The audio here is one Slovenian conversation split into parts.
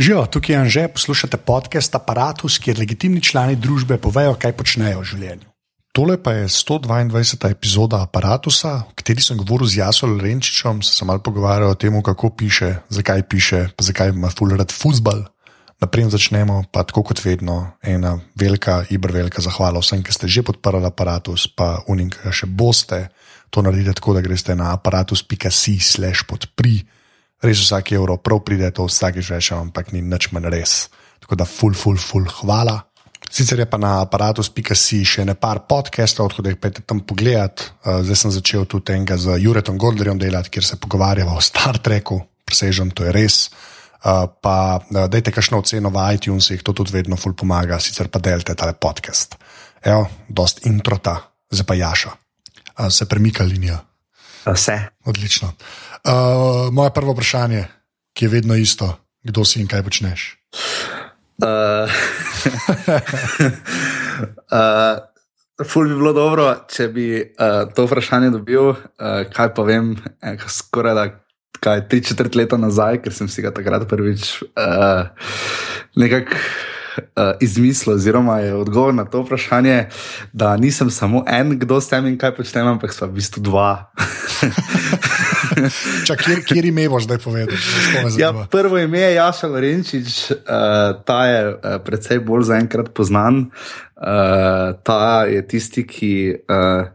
Živijo, tukaj je Anže, poslušate podcast Apparatus, kjer legitimni člani družbe povejo, kaj počnejo v življenju. Tole pa je 122. epizoda Apparatusa, v kateri sem govoril z Jasom Renčičem, se sem malo pogovarjal o tem, kako piše, zakaj piše, pa zakaj ima fulerat futbal. Naprej začnemo, pa tako kot vedno, ena velika, ibr velika zahvala vsem, ki ste že podprli aparatus, pa unim, ki še boste. To naredite tako, da greste na aparatus.si/slash podprij res vsak evro prav pride, to vsakeč rečem, ampak ni nič manj res. Tako da, full, full, full, hvala. Sicer je pa na aparatus.ca še ne par podcastov, tako da jih pete tam pogledat. Uh, zdaj sem začel tudi enega z Juretom Goldlerjem delati, kjer se pogovarjamo o Star Treku, presežem, to je res. Uh, pa uh, dajte kakšno oceno v iTunesih, to tudi vedno ful pomaga, sicer pa delite ta podcast. Evo, dost introta, zdaj pa jaša. Uh, se premika linija. Vse. Odlično. Uh, moje prvo vprašanje, ki je vedno isto, kdo si in kaj počneš? Uh, uh, ful bi bilo dobro, če bi uh, to vprašanje dobil, uh, kaj pa vem, eh, skoraj da. Kaj tri četrt leta nazaj, ker sem si ga takrat prvič uh, nekako uh, izmislil, oziroma je odgovor na to vprašanje, da nisem samo en, kdo s tem in kaj počnem, ampak so v bistvu dva. Čak, kjer, kjer ime boš zdaj povedal? Ja, prvo ime je Jaša Lorenčič, uh, ta je uh, predvsej bolj zaenkrat poznan. Uh, ta je tisti, ki uh,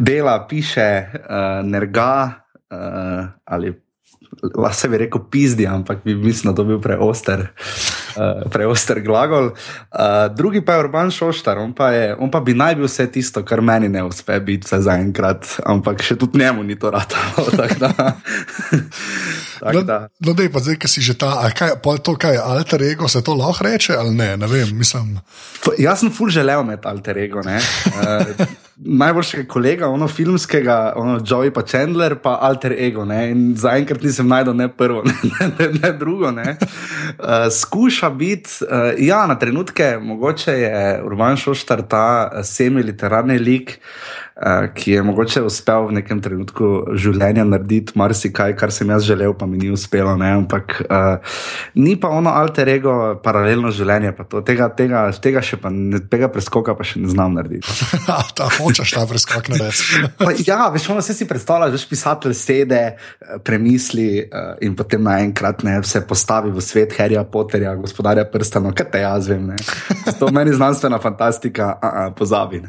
dela, piše, uh, nerga uh, ali lahko bi rekel pizdi, ampak bi mislim, da to bil preoster. Uh, preoster glagol. Uh, drugi pa je Urban Šoštar, on pa, je, on pa bi naj bil vse tisto, kar meni ne uspe biti za enkrat, ampak še tudi njemu ni to ratalo. No, no, dej, pa zdaj, ki si že ta, kaj, to, kaj je alter ego, se to lahko reče ali ne, ne vem, mislim. Jaz sem ful želel imeti alter ego. Uh, najboljšega kolega, ono filmskega, ono Joey pa Chandler, pa alter ego. Zaenkrat nisem najdel ne prvo, ne, ne, ne, ne drugo. Ne. Uh, skuša biti, uh, ja, na trenutke, mogoče je Urban Šoštar ta semi-literarni lik. Ki je mogoče uspel v nekem trenutku življenja narediti marsikaj, kar sem jaz želel, pa mi ni uspelo. Ne? Ampak uh, ni pa ono alter ego, paralelno življenje. Tega, tega, tega, pa, ne, tega preskoka pa še ne znam narediti. ta hočeš ta preskok narediti. ja, veš, ono se si predstavljaš, veš, pisatelj sede, premisli uh, in potem naenkrat se postavi v svet Harryja Potterja, gospodarja prstano, kaj te jaz vem. To meni znanstvena fantastika, a, a, pozabi.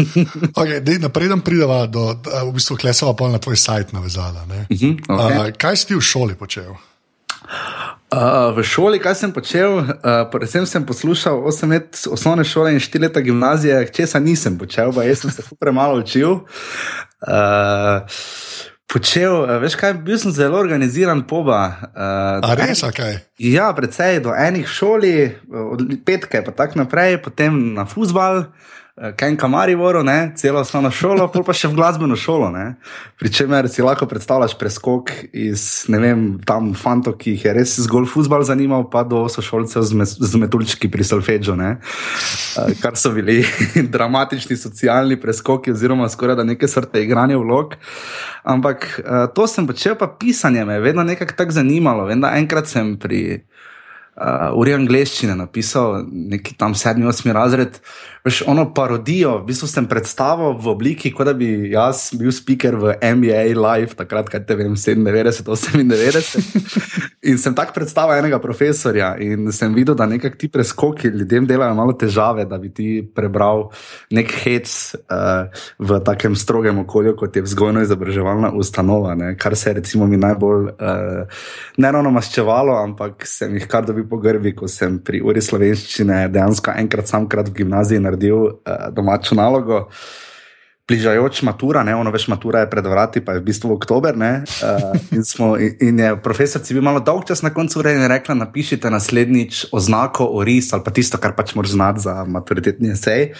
okay, preden prideva do, v bistvu, klesava pol na tvoj sajt navezala. Uh -huh, okay. uh, kaj si ti v šoli počel? Uh, v šoli, kaj sem počel, uh, predvsem sem poslušal 8 let osnovne šole in 4 leta gimnazije, česa nisem počel, pa jaz sem se premalo učil. Uh, počel, veš kaj, bil sem zelo organiziran poba. Uh, A res, kaj? Ja, predvsej do enih šoli, od petke pa tako naprej, potem na futbal. Eh, kaj kamari voro, ne, celo osnovno šolo, pa še v glasbeno šolo. Pričemer si lahko predstavljaš preskok iz, ne vem, tam fantov, ki jih je res zgolj futbal zanimal, pa do sošolcev z, z metulčki pri Solfeđu, eh, kar so bili dramatični socialni preskoki, oziroma skoraj da neke vrste igranja vlog. Ampak eh, to sem počel, pa pisanje me je vedno nekako tako zanimalo. Vem, enkrat sem pri uh, uri angleščine napisal, neki tam sedmi, osmi razred, veš, ono parodijo, v bistvu sem predstavil v obliki, kot da bi jaz bil speaker v NBA Live, takrat, kaj te vem, 97, 98. In sem tako predstavil enega profesorja in sem videl, da nekako ti preskoki ljudem delajo malo težave, da bi ti prebral nek hec uh, v takem strogem okolju, kot je vzgojno-izobraževalna ustanova, ne? kar se je recimo mi najbolj uh, ne ravno maščevalo, ampak sem jih kar dobil po grbi, ko sem pri uri slovenščine dejansko enkrat samkrat v gimnaziji naredil uh, domačo nalogo. Bližajoč matura, ne, ono več matura je pred vrati, pa je v bistvu oktober. Uh, in, smo, in, in je profesor si bil malo dolg čas na koncu ure in je rekla: napišite naslednjič oznako oris ali pa tisto, kar pač moraš znati za maturitetni esej.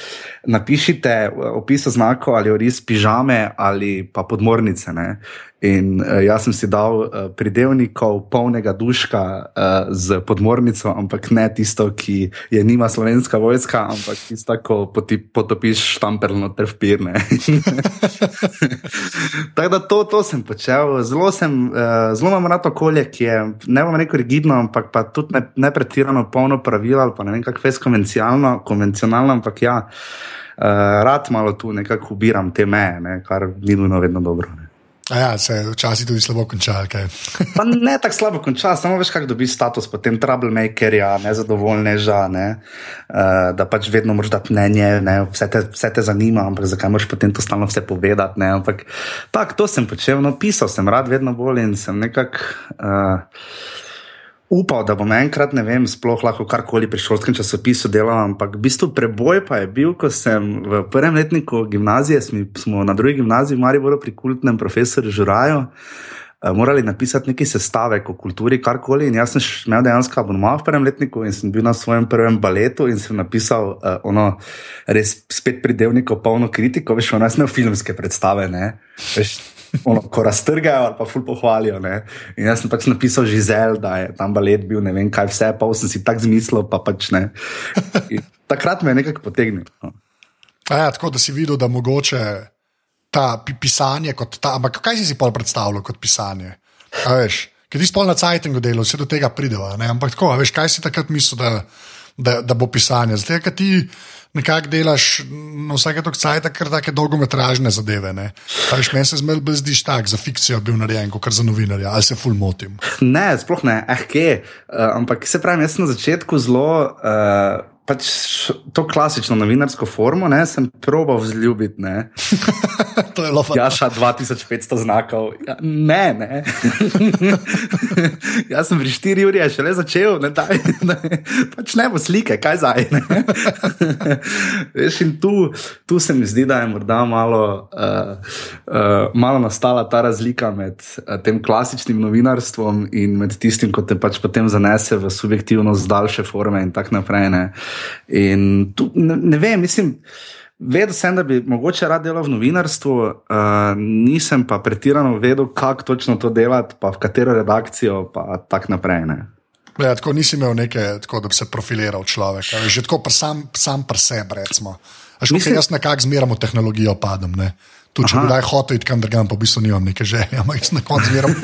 Napišite opis oznako ali oris pižame ali pa podmornice. Ne. In uh, jaz sem si dal uh, pridevnikov polnega duška uh, z podmornico, ampak ne tisto, ki je nima slovenska vojska, ampak tisto, ko poti, potopiš štamperno trpirne. Tako da to, to sem počel. Zelo, sem, uh, zelo imam rado okolje, ki je ne bom rekel rigidno, ampak pa tudi ne, ne pretirano polno pravil ali pa ne vem, kako je konvencionalno, ampak ja, uh, rad malo tu nekako ubiram te meje, ne, kar ni nujno vedno dobro. Ne. Ja, se včasih tudi slabo končal. ne tako slabo končal, samo veš, kako dobiš status, potem troublemakerja, nezadovoljneža, ne, uh, da pač vedno moraš dati mnenje, ne, vse, te, vse te zanima, ampak zakaj moraš potem to stalno vse povedati. Ne, ampak tako, to sem počel, no, pisal sem rad, vedno bolj in sem nekako. Uh, upal, da bom enkrat, ne vem, sploh lahko karkoli pri šolskem časopisu delal, ampak v bistvu preboj pa je bil, ko sem v prvem letniku gimnazije, smo na drugi gimnaziji v Mariboru pri kultnem profesorju Žuraju. Eh, morali napisati neki sestavek o kulturi, karkoli. In jaz sem imel dejansko abonma v prvem letniku in sem bil na svojem prvem baletu in sem napisal uh, ono, res spet pridevniko, polno kritiko, veš, ono, jaz ne v filmske predstave, ne. Veš, ono, ko raztrgajo ali pa ful pohvalijo. Ne? In jaz sem pač napisal Žizel, da je tam balet bil, ne vem kaj vse, pa sem si tako zmislil, pa pač ne. In takrat me je nekako potegnil. No. Ja, tako da si videl, da mogoče ta pisanje kot ta. Ampak kaj si si pol predstavljal kot pisanje? Veš, ker ti spolna cajtengo delo, vse do tega prideva. Ampak tako, veš, kaj si takrat mislil, da, da, da bo pisanje? Zdaj, kaj ti nekako delaš na vsake tok cajt, ker tako dolgometražne zadeve. Veš, meni se zmeraj bolj zdiš tak, za fikcijo bil narejen, kot za novinarja, ali se ful motim. Ne, sploh ne, eh, kje. Uh, ampak se pravi, jaz sem na začetku zelo. Uh, pač to klasično novinarsko formo, ne, sem probal vzljubiti. to je lovo. Jaša 2500 znakov. Ja, ne, ne. Jaz sem pri 4 uri še le začel, ne, daj, ne, pač ne bo slike, kaj zdaj. Veš, in tu, tu se mi zdi, da je morda malo, uh, uh, malo nastala ta razlika med uh, tem klasičnim novinarstvom in med tistim, ko te pač potem zanese v subjektivnost daljše forme in tako naprej. Ne. In tu, ne, ne vem, mislim. Vedel sem, da bi mogoče rad delal v novinarstvu, uh, nisem pa pretirano vedel, kako točno to delati, pa v katero redakcijo, pa tako naprej. Ja, tako nisi imel nekaj, tako, da bi se profiliral človek, že tako sam, sam pri sebi. Mislim, jaz nekako zmeramo tehnologijo, padem. Ne? Tudi če bi daj hotel iti kam drugam, pa v bistvu nimam neke želje, ampak jaz na koncu zmeram.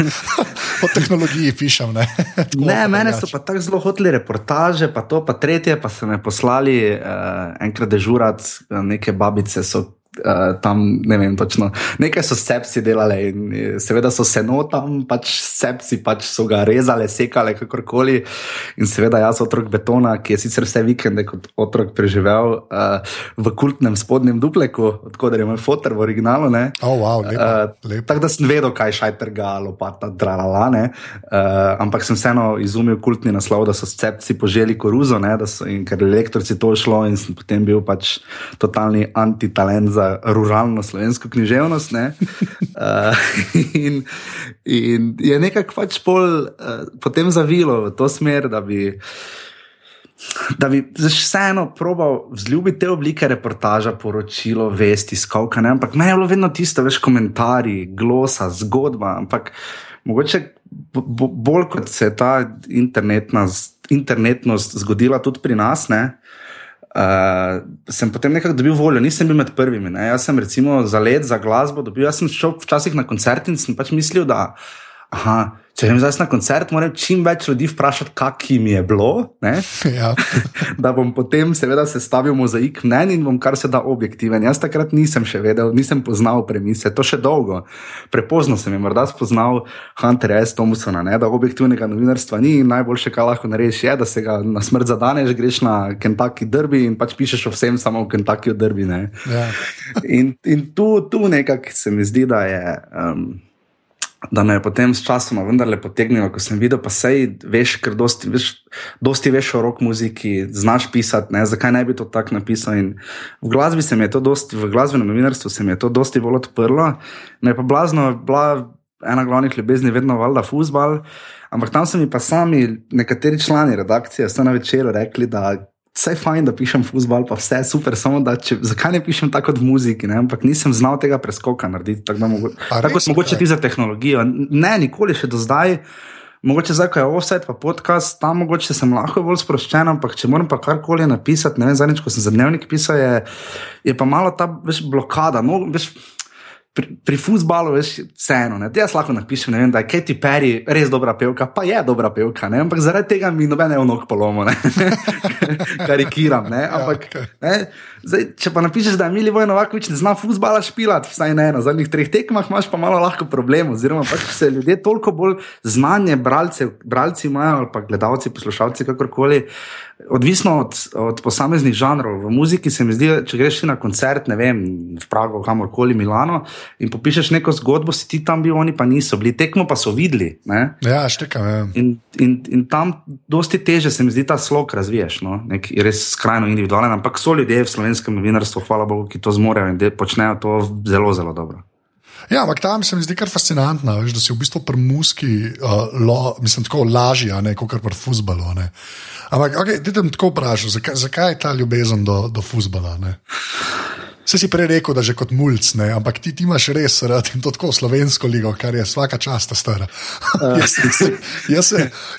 O tehnologiji pišem. Ne, ne mene so pa tako zelo hoteli reportaže, pa to, pa tretje, pa so me poslali uh, enkrat dežurati, uh, neke babice so Uh, tam ne vem točno. Nekaj so sepsi delali in eh, seveda so se no tam, pač sepsi pač so ga rezali, sekali, kakorkoli. In seveda jaz, otrok betona, ki je sicer vse vikende kot otrok preživel uh, v kultnem spodnjem dupleku, odkud je moj fotor v originalu. Oh, wow, uh, Tako da sem vedel, kaj šaj trga, lopata, dralala. Uh, ampak sem vseeno izumil kultni naslov, da so sepsi poželi koruzo, so, in ker elektrici to šlo in sem potem bil pač totalni antitalent za ruralno slovensko književnost. Ne? Uh, in, in je nekako pač pol, uh, potem zavilo v to smer, da bi. Da bi vseeno probal vzljubiti te oblike reportaža, poročilo, vesti, skovka. Ne? Ampak meni je bilo vedno tisto, veš, komentarji, glosa, zgodba. Ampak mogoče bo, bolj kot se je ta internetna, internetnost zgodila tudi pri nas, ne? Uh, sem potem nekako dobil voljo, nisem bil med prvimi. Ne? Jaz sem recimo za let, za glasbo dobil. Jaz sem šel včasih na koncert in sem pač mislil, da aha, če grem zdaj na koncert, moram čim več ljudi vprašati, kak jim je bilo. Ja. da bom potem seveda sestavil mozaik mnen in bom kar se da objektiven. Jaz takrat nisem še vedel, nisem poznal premise, to še dolgo. Prepozno sem jim morda spoznal Hunter S. Thompsona, ne? da objektivnega novinarstva ni in najboljše, kar lahko narediš, je, da se ga na smrt zadaneš, greš na Kentucky Derby in pač pišeš o vsem, samo v Kentucky Derby. Ja. in in tu, tu nekako se mi zdi, da je. Um, da me je potem s časom vendarle potegnilo, ko sem videl, pa sej veš, ker dosti veš, dosti veš o rock muziki, znaš pisati, ne, zakaj ne bi to tako napisal. In v glasbi se mi je to dosti, v glasbenem novinarstvu se mi je to dosti bolj odprlo. Me je pa blazno, bila ena glavnih ljubezni, vedno valjda fusbal. Ampak tam so mi pa sami nekateri člani redakcije, vse na večer, rekli, da vse fajn, da pišem futbol, pa vse super, samo da če, zakaj ne pišem tako kot v muziki, ne? ampak nisem znal tega preskoka narediti. Tako, mogo, tako sem mogoče ti za tehnologijo. Ne, nikoli še do zdaj. Mogoče zdaj, ko je offset, pa podcast, tam mogoče sem lahko bolj sproščen, ampak če moram pa karkoli napisati, ne vem, zadnjič, ko sem za dnevnik pisal, je, je pa malo ta veš, blokada. No, veš, pri, pri futbalu je vseeno. Jaz lahko napišem, vem, da je Katy Perry res dobra pevka, pa je dobra pevka, ne? ampak zaradi tega mi nobene v nog polomo, karikiram. Ne? Ja, ampak, ne? Zdaj, če pa napišeš, da je Mili Vojnovakovič ne zna futbala špilati, vsaj ne na zadnjih treh tekmah, imaš pa malo lahko problem. Oziroma, pač se ljudje toliko bolj znanje, bralce, bralci imajo ali pa gledalci, poslušalci, kakorkoli. Odvisno od, od posameznih žanrov. V muziki se mi zdi, če greš na koncert, ne vem, v Pragu, kamorkoli, Milano, in popišeš neko zgodbo, si ti tam bil, oni pa niso bili, tekmo pa so videli. Ne? Ja, štekam. Ja. In, in, in tam dosti teže se mi zdi ta slog razviješ, no? nek res skrajno individualen, ampak so ljudje v slovenskem novinarstvu, hvala Bogu, ki to zmorejo in počnejo to zelo, zelo dobro. Ja, ampak tam se mi zdi kar fascinantno, veš, da si v bistvu pri muski, uh, lo, mislim, tako lažje, kot pri futbalu. Ampak, okay, ti tam tako vprašaj, zakaj, zakaj je ta ljubezen do, do futbola? Vse si prej rekel, da že kot mulj, ampak ti, ti imaš res rad in to tako slovensko ligo, kar je vsaka časta stara. Uh. jaz, jaz, jaz,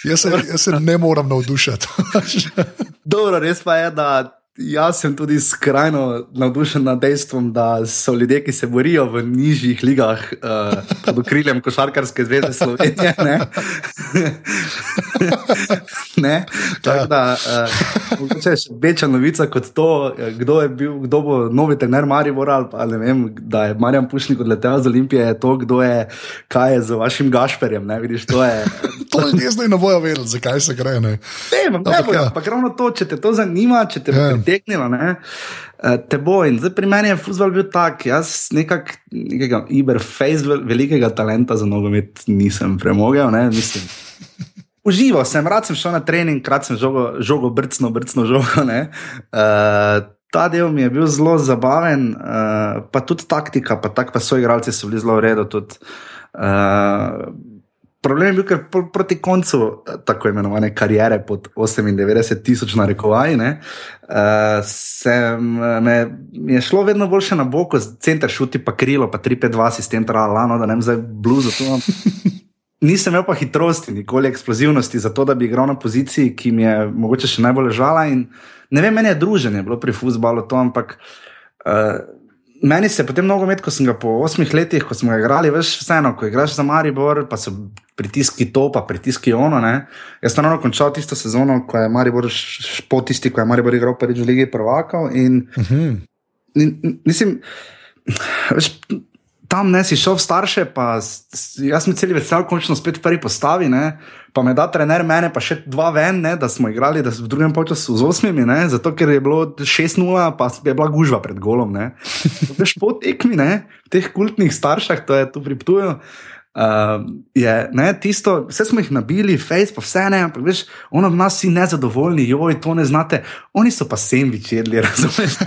jaz, se, jaz se ne morem navdušiti. Dobro, res pa je, da Jaz sem tudi skrajno navdušen nad dejstvom, da so ljudje, ki se borijo v nižjih ligah uh, pod okriljem Košarkarske zveze Slovenije. Ne? ne? Tako da, uh, če je večja novica kot to, kdo, bil, kdo bo novi trener Marijo ali pa ne vem, da je Marjan Pušnik odletel z Olimpije, je to, kdo je, kaj je z vašim Gašperjem. Ne? Vidiš, to je. To ljudje zdaj ne bojo vedeti, zakaj se gre. Ne, ne, ne bojo. Ja. Ravno to, če te to zanima, če te. Ja priteknilo. Ne? Eh, te bo in zdaj pri meni je futbol bil tak, jaz nekak, nekega iberface velikega talenta za nogomet nisem premogel, ne? mislim. Užival sem, rad sem šel na trening, krat sem žogo, žogo brcno, brcno žogo. Uh, ta del mi je bil zelo zabaven, uh, pa tudi taktika, pa tako pa so igralci so bili zelo v redu. Tudi, uh, Problem je bil, ker proti koncu eh, tako imenovane kariere pod 98 tisoč narekovaj, uh, sem, me, mi je šlo vedno boljše na boko, center šuti pa krilo, pa 3-5-2 sistem, tralano, da ne vem zdaj bluzo. Nisem imel pa hitrosti, nikoli eksplozivnosti, zato da bi igral na poziciji, ki mi je mogoče še najbolj ležala. Ne vem, meni je druženje bilo pri futbalu to, ampak. Uh, meni se je potem mnogo med, ko sem ga po osmih letih, ko smo ga igrali, veš, vseeno, ko igraš za Maribor, pa so pritiski to, pa pritiski ono. Ne? Jaz sem ravno končal tisto sezono, ko je Maribor, po tisti, ko je Maribor igral prvič v Ligi prvakov. In, uh. -huh. in, mislim, veš, tam ne si šel v starše, pa jaz sem cel vesel, končno spet v prvi postavi. Ne? Pa me da trener, mene pa še dva ven, ne? da smo igrali da v drugem času z osmimi, ne? zato ker je bilo 6-0, pa je bila gužva pred golom. Veš po tekmi, ne? teh kultnih staršah, to je tu priptujo. Uh, je ne, tisto, vse smo jih nabili, face, pa vse ne, ampak veš, ono v nas si nezadovoljni, joj, to ne znate, oni so pa sendvič jedli, razumeš?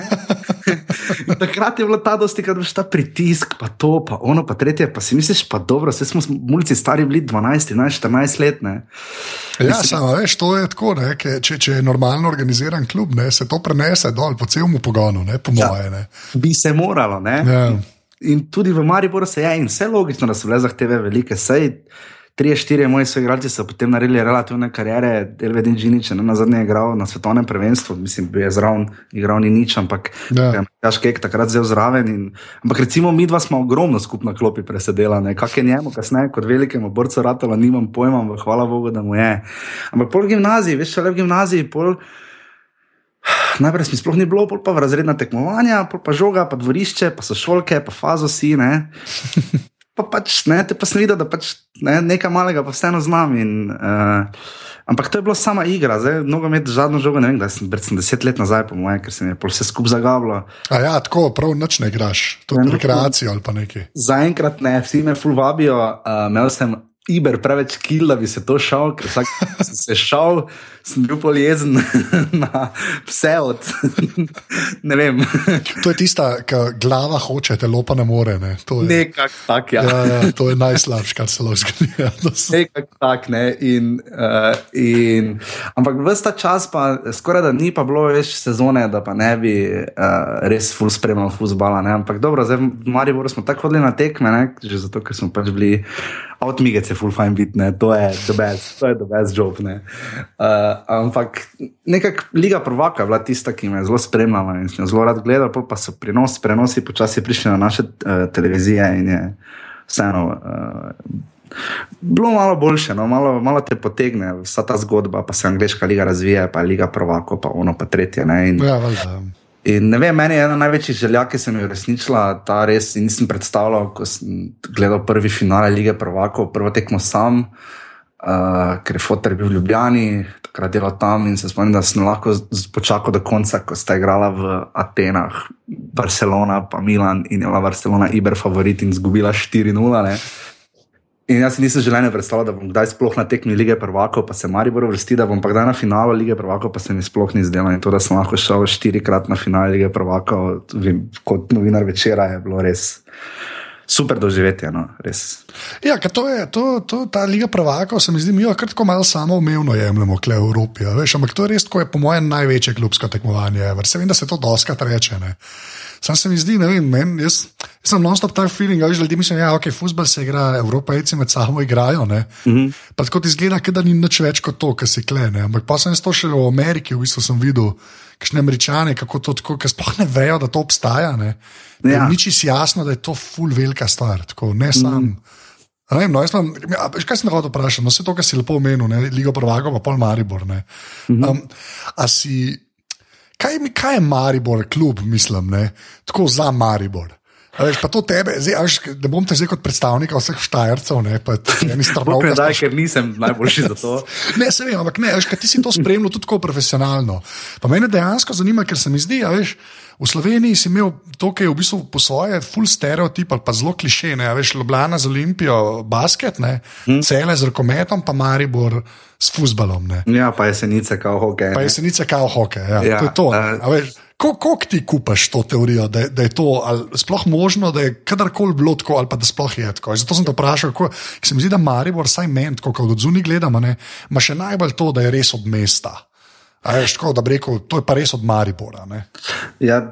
takrat je bilo ta dosti, kad veš ta pritisk, pa to, pa ono, pa tretje, pa si misliš, pa dobro, vse smo mulci stari bili 12, 11, 14 let. Ne. Ja, Mislim, samo veš, to je tako, ne, če, če je normalno organiziran klub, ne, se to prenese dol po celem pogonu, ne, po ja, moje. Ne. Bi se moralo, ne. Ja. In tudi v Mariboru se je, in vse logično, da so bile zahteve velike. Sej, tri, štiri moji soigralci so potem naredili relativne kariere, Elvedin Džinič, na zadnje je igral na svetovnem prvenstvu, mislim, bil je zraven, igral ni nič, ampak. Jaš Kek takrat zelo zraven. In, ampak recimo mi dva smo ogromno skupno klopi presedela, kak je njemu, kasneje kot velikemu borcu ratela, nimam pojma, hvala Bogu, da mu je. Ampak pol gimnaziji, veš, le v gimnaziji, pol. Najprej mi sploh ni bilo, pa v razredna tekmovanja, pa žoga, pa dvorišče, pa so šolke, pa fazosi. Pa pač ne, te pa sem videl, da pač ne, nekaj malega, pa vseeno znam. In, uh, ampak to je bila sama igra, zdaj mnogo med zadnjo žogo, ne vem, da sem, sem deset let nazaj, po mojem, ker se mi je vse skupaj zagablo. A ja, tako prav noč ne igraš, to je rekreacija ali pa nekaj. Zaenkrat ne, vsi me fulvabijo, uh, imel sem. Iber preveč kil, da bi se to šel, ker vsak sem se šel, sem bil poljezen na vse od. ne vem. to je tista, ki glava hoče, telo pa ne more. Ne? Nekako tak, ja. ja, ja. To je najslabše, kar se lahko zgodi. Ja, Nekako tak, ne. In, uh, in, Ampak vsta čas, pa skoraj da ni pa bilo več sezone, da pa ne bi uh, res full spremljal futbola. Ampak dobro, zdaj v Mariboru smo tako hodili na tekme, ne? že zato, ker smo pač bili avtomigece, full fine bit, ne? to je the best, to je the best job. Ne? Uh, ampak nekako Liga Prvaka je bila tista, ki me je zelo spremljala in sem jo zelo rad gledal, pa so prenos, prenosi počasi prišli na naše uh, televizije in je vseeno. Uh, bilo malo boljše, no? malo, malo te potegne vsa ta zgodba, pa se angliška liga razvija, pa liga Provako, pa ono pa tretje. In, ja, valda. in ne vem, meni je ena največjih želja, ki sem jo uresničila, ta res nisem predstavljal, ko sem gledal prvi finale lige Provako, prvo tekmo sam. Uh, ker je fotor bil v Ljubljani, takrat delal tam in se spomnim, da sem lahko počakal do konca, ko sta igrala v Atenah, Barcelona, pa Milan in je bila Barcelona Iber favorit in izgubila 4-0. In jaz si nisem želel predstavljati, da bom kdaj sploh na tekmi lige prvako, pa se mari bo vrsti, da bom pa kdaj na finalu lige prvako, pa se mi sploh ni zdelo. In to, da sem lahko šel štirikrat na finale lige prvako, vem, kot novinar večera, je bilo res. Super doživetje, no, res. Ja, to je to, to, ta Liga Prvaka, se mi zdi, mi jo kratko malo samo umevno jemljemo, kle v Evropi. Veš, ampak to je res, ko je po mojem največje klubsko tekmovanje. Vse vem, da se to doskrat reče. Ne. Sam se mi zdi, ne vem, men, jaz, jaz sem non-stop ta feeling, da ljudje mislijo, da ja, okay, je futbol se igra, evropejci med sabo igrajo. Mm -hmm. Pa tako ti zgleda, da ni nič več kot to, kar si klene. Ampak pa sem to še v Ameriki, v bistvu sem videl, kakšne američane, kako to tako, ker sploh ne vejo, da to obstaja. Ja. Ni čisto jasno, da je to full velika stvar. Tako, ne sam. Mm -hmm. Vem, no, sem, ja, kaj sem hotel vprašati? No, vse to, kar si lepo omenil, Ligo Prvago, pa pol Maribor. Mm -hmm. um, a si kaj, kaj je Maribor, kljub, mislim, ne? tako za Maribor. Veš, pa to tebe, zdaj, až, ne bom te zdaj kot predstavnika vseh štajercev, ne pa ti strnov. Ne, ker nisem najboljši za to. ne, se vem, ampak ne, veš, ti si to spremljal tudi tako profesionalno. Pa mene dejansko zanima, ker se mi zdi, veš. V Sloveniji si imel je v bistvu po svoje, full stereotip ali pa zelo kliše. Ne, veš, Ljubljana z Olimpijo, basket, ne, hmm. cele z rokometom, pa Maribor s futbalom. Ja, pa jesenice kao hokej. Pa jesenice kao hokej. Ja. Ja, to je to. Uh, Kako ti kupaš to teorijo, da, da je to sploh možno, da je kadarkoli bilo tako, ali pa da sploh je tako? Zato sem te vprašal, kako se mi zdi, da Maribor, vsaj meni, ko od zunaj gledamo, ima še najbolj to, da je res od mesta. Je, tako, da bi rekel, to je pa res od Maribora. Ja,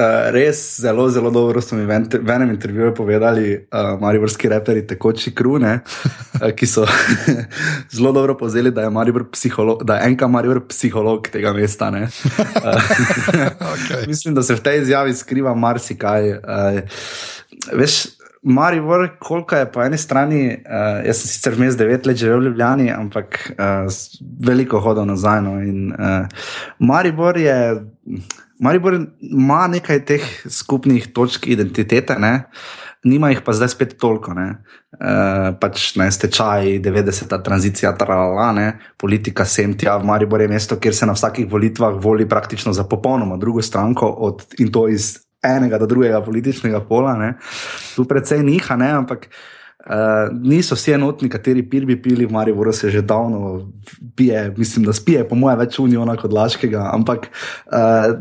Uh, res zelo, zelo dobro so mi v, v enem intervjuju povedali, uh, mariborski reperi, tekoči krune, uh, ki so zelo dobro povzeli, da je, da je enka Maribor psiholog tega mesta. Uh, okay. Mislim, da se v tej izjavi skriva marsikaj. Uh, veš, Maribor, koliko je po eni strani, uh, jaz sem sicer vmes devet let živel v Ljubljani, ampak uh, veliko hodil nazaj. No, in, uh, Maribor je. Maribor ima nekaj teh skupnih točk identitete, ne? nima jih pa zdaj spet toliko. Ne? E, pač ne stečaj, 90-ta tranzicija, tralala, ne? politika sem tja, v Mariboru je mesto, kjer se na vsakih volitvah voli praktično za popolnoma drugo stranko od, in to iz enega do drugega političnega pola. Ne? Tu precej niha, ne? ampak. Uh, niso vsi enotni, kateri pil bi pili, v Mariboru se že davno pije, mislim, da spije, po mojem, več unijo kot laškega. Ampak uh,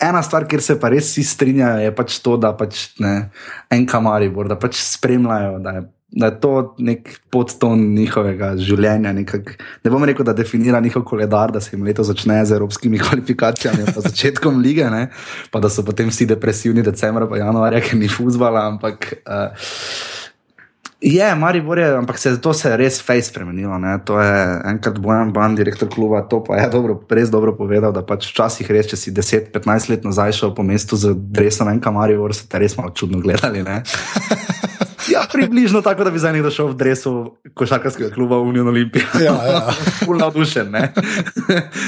ena stvar, kjer se pa res vsi strinjajo, je pač to, da pač ne en kamaribor, da pač spremljajo. Da je, da je to nek podton njihovega življenja. Nekak, ne bom rekel, da definira njihov koledar, da se jim leto začne z evropskimi kvalifikacijami, pa začetkom lige, ne? pa da so potem vsi depresivni, decembra, pa januarja, ker ni fuzbala. Ampak uh, Je, Maribor je, ampak se, to se je res face spremenilo. Ne? To je enkrat Bojan Ban, direktor kluba, to pa je dobro, res dobro povedal, da pač včasih res, če si 10-15 let nazaj šel po mestu z dresom enka Maribor, se te res malo čudno gledali. Ja, približno tako, da bi zdaj nekdo šel v dresu košarkarskega kluba Union Olimpija. Ja, ja. Pul navdušen, ne.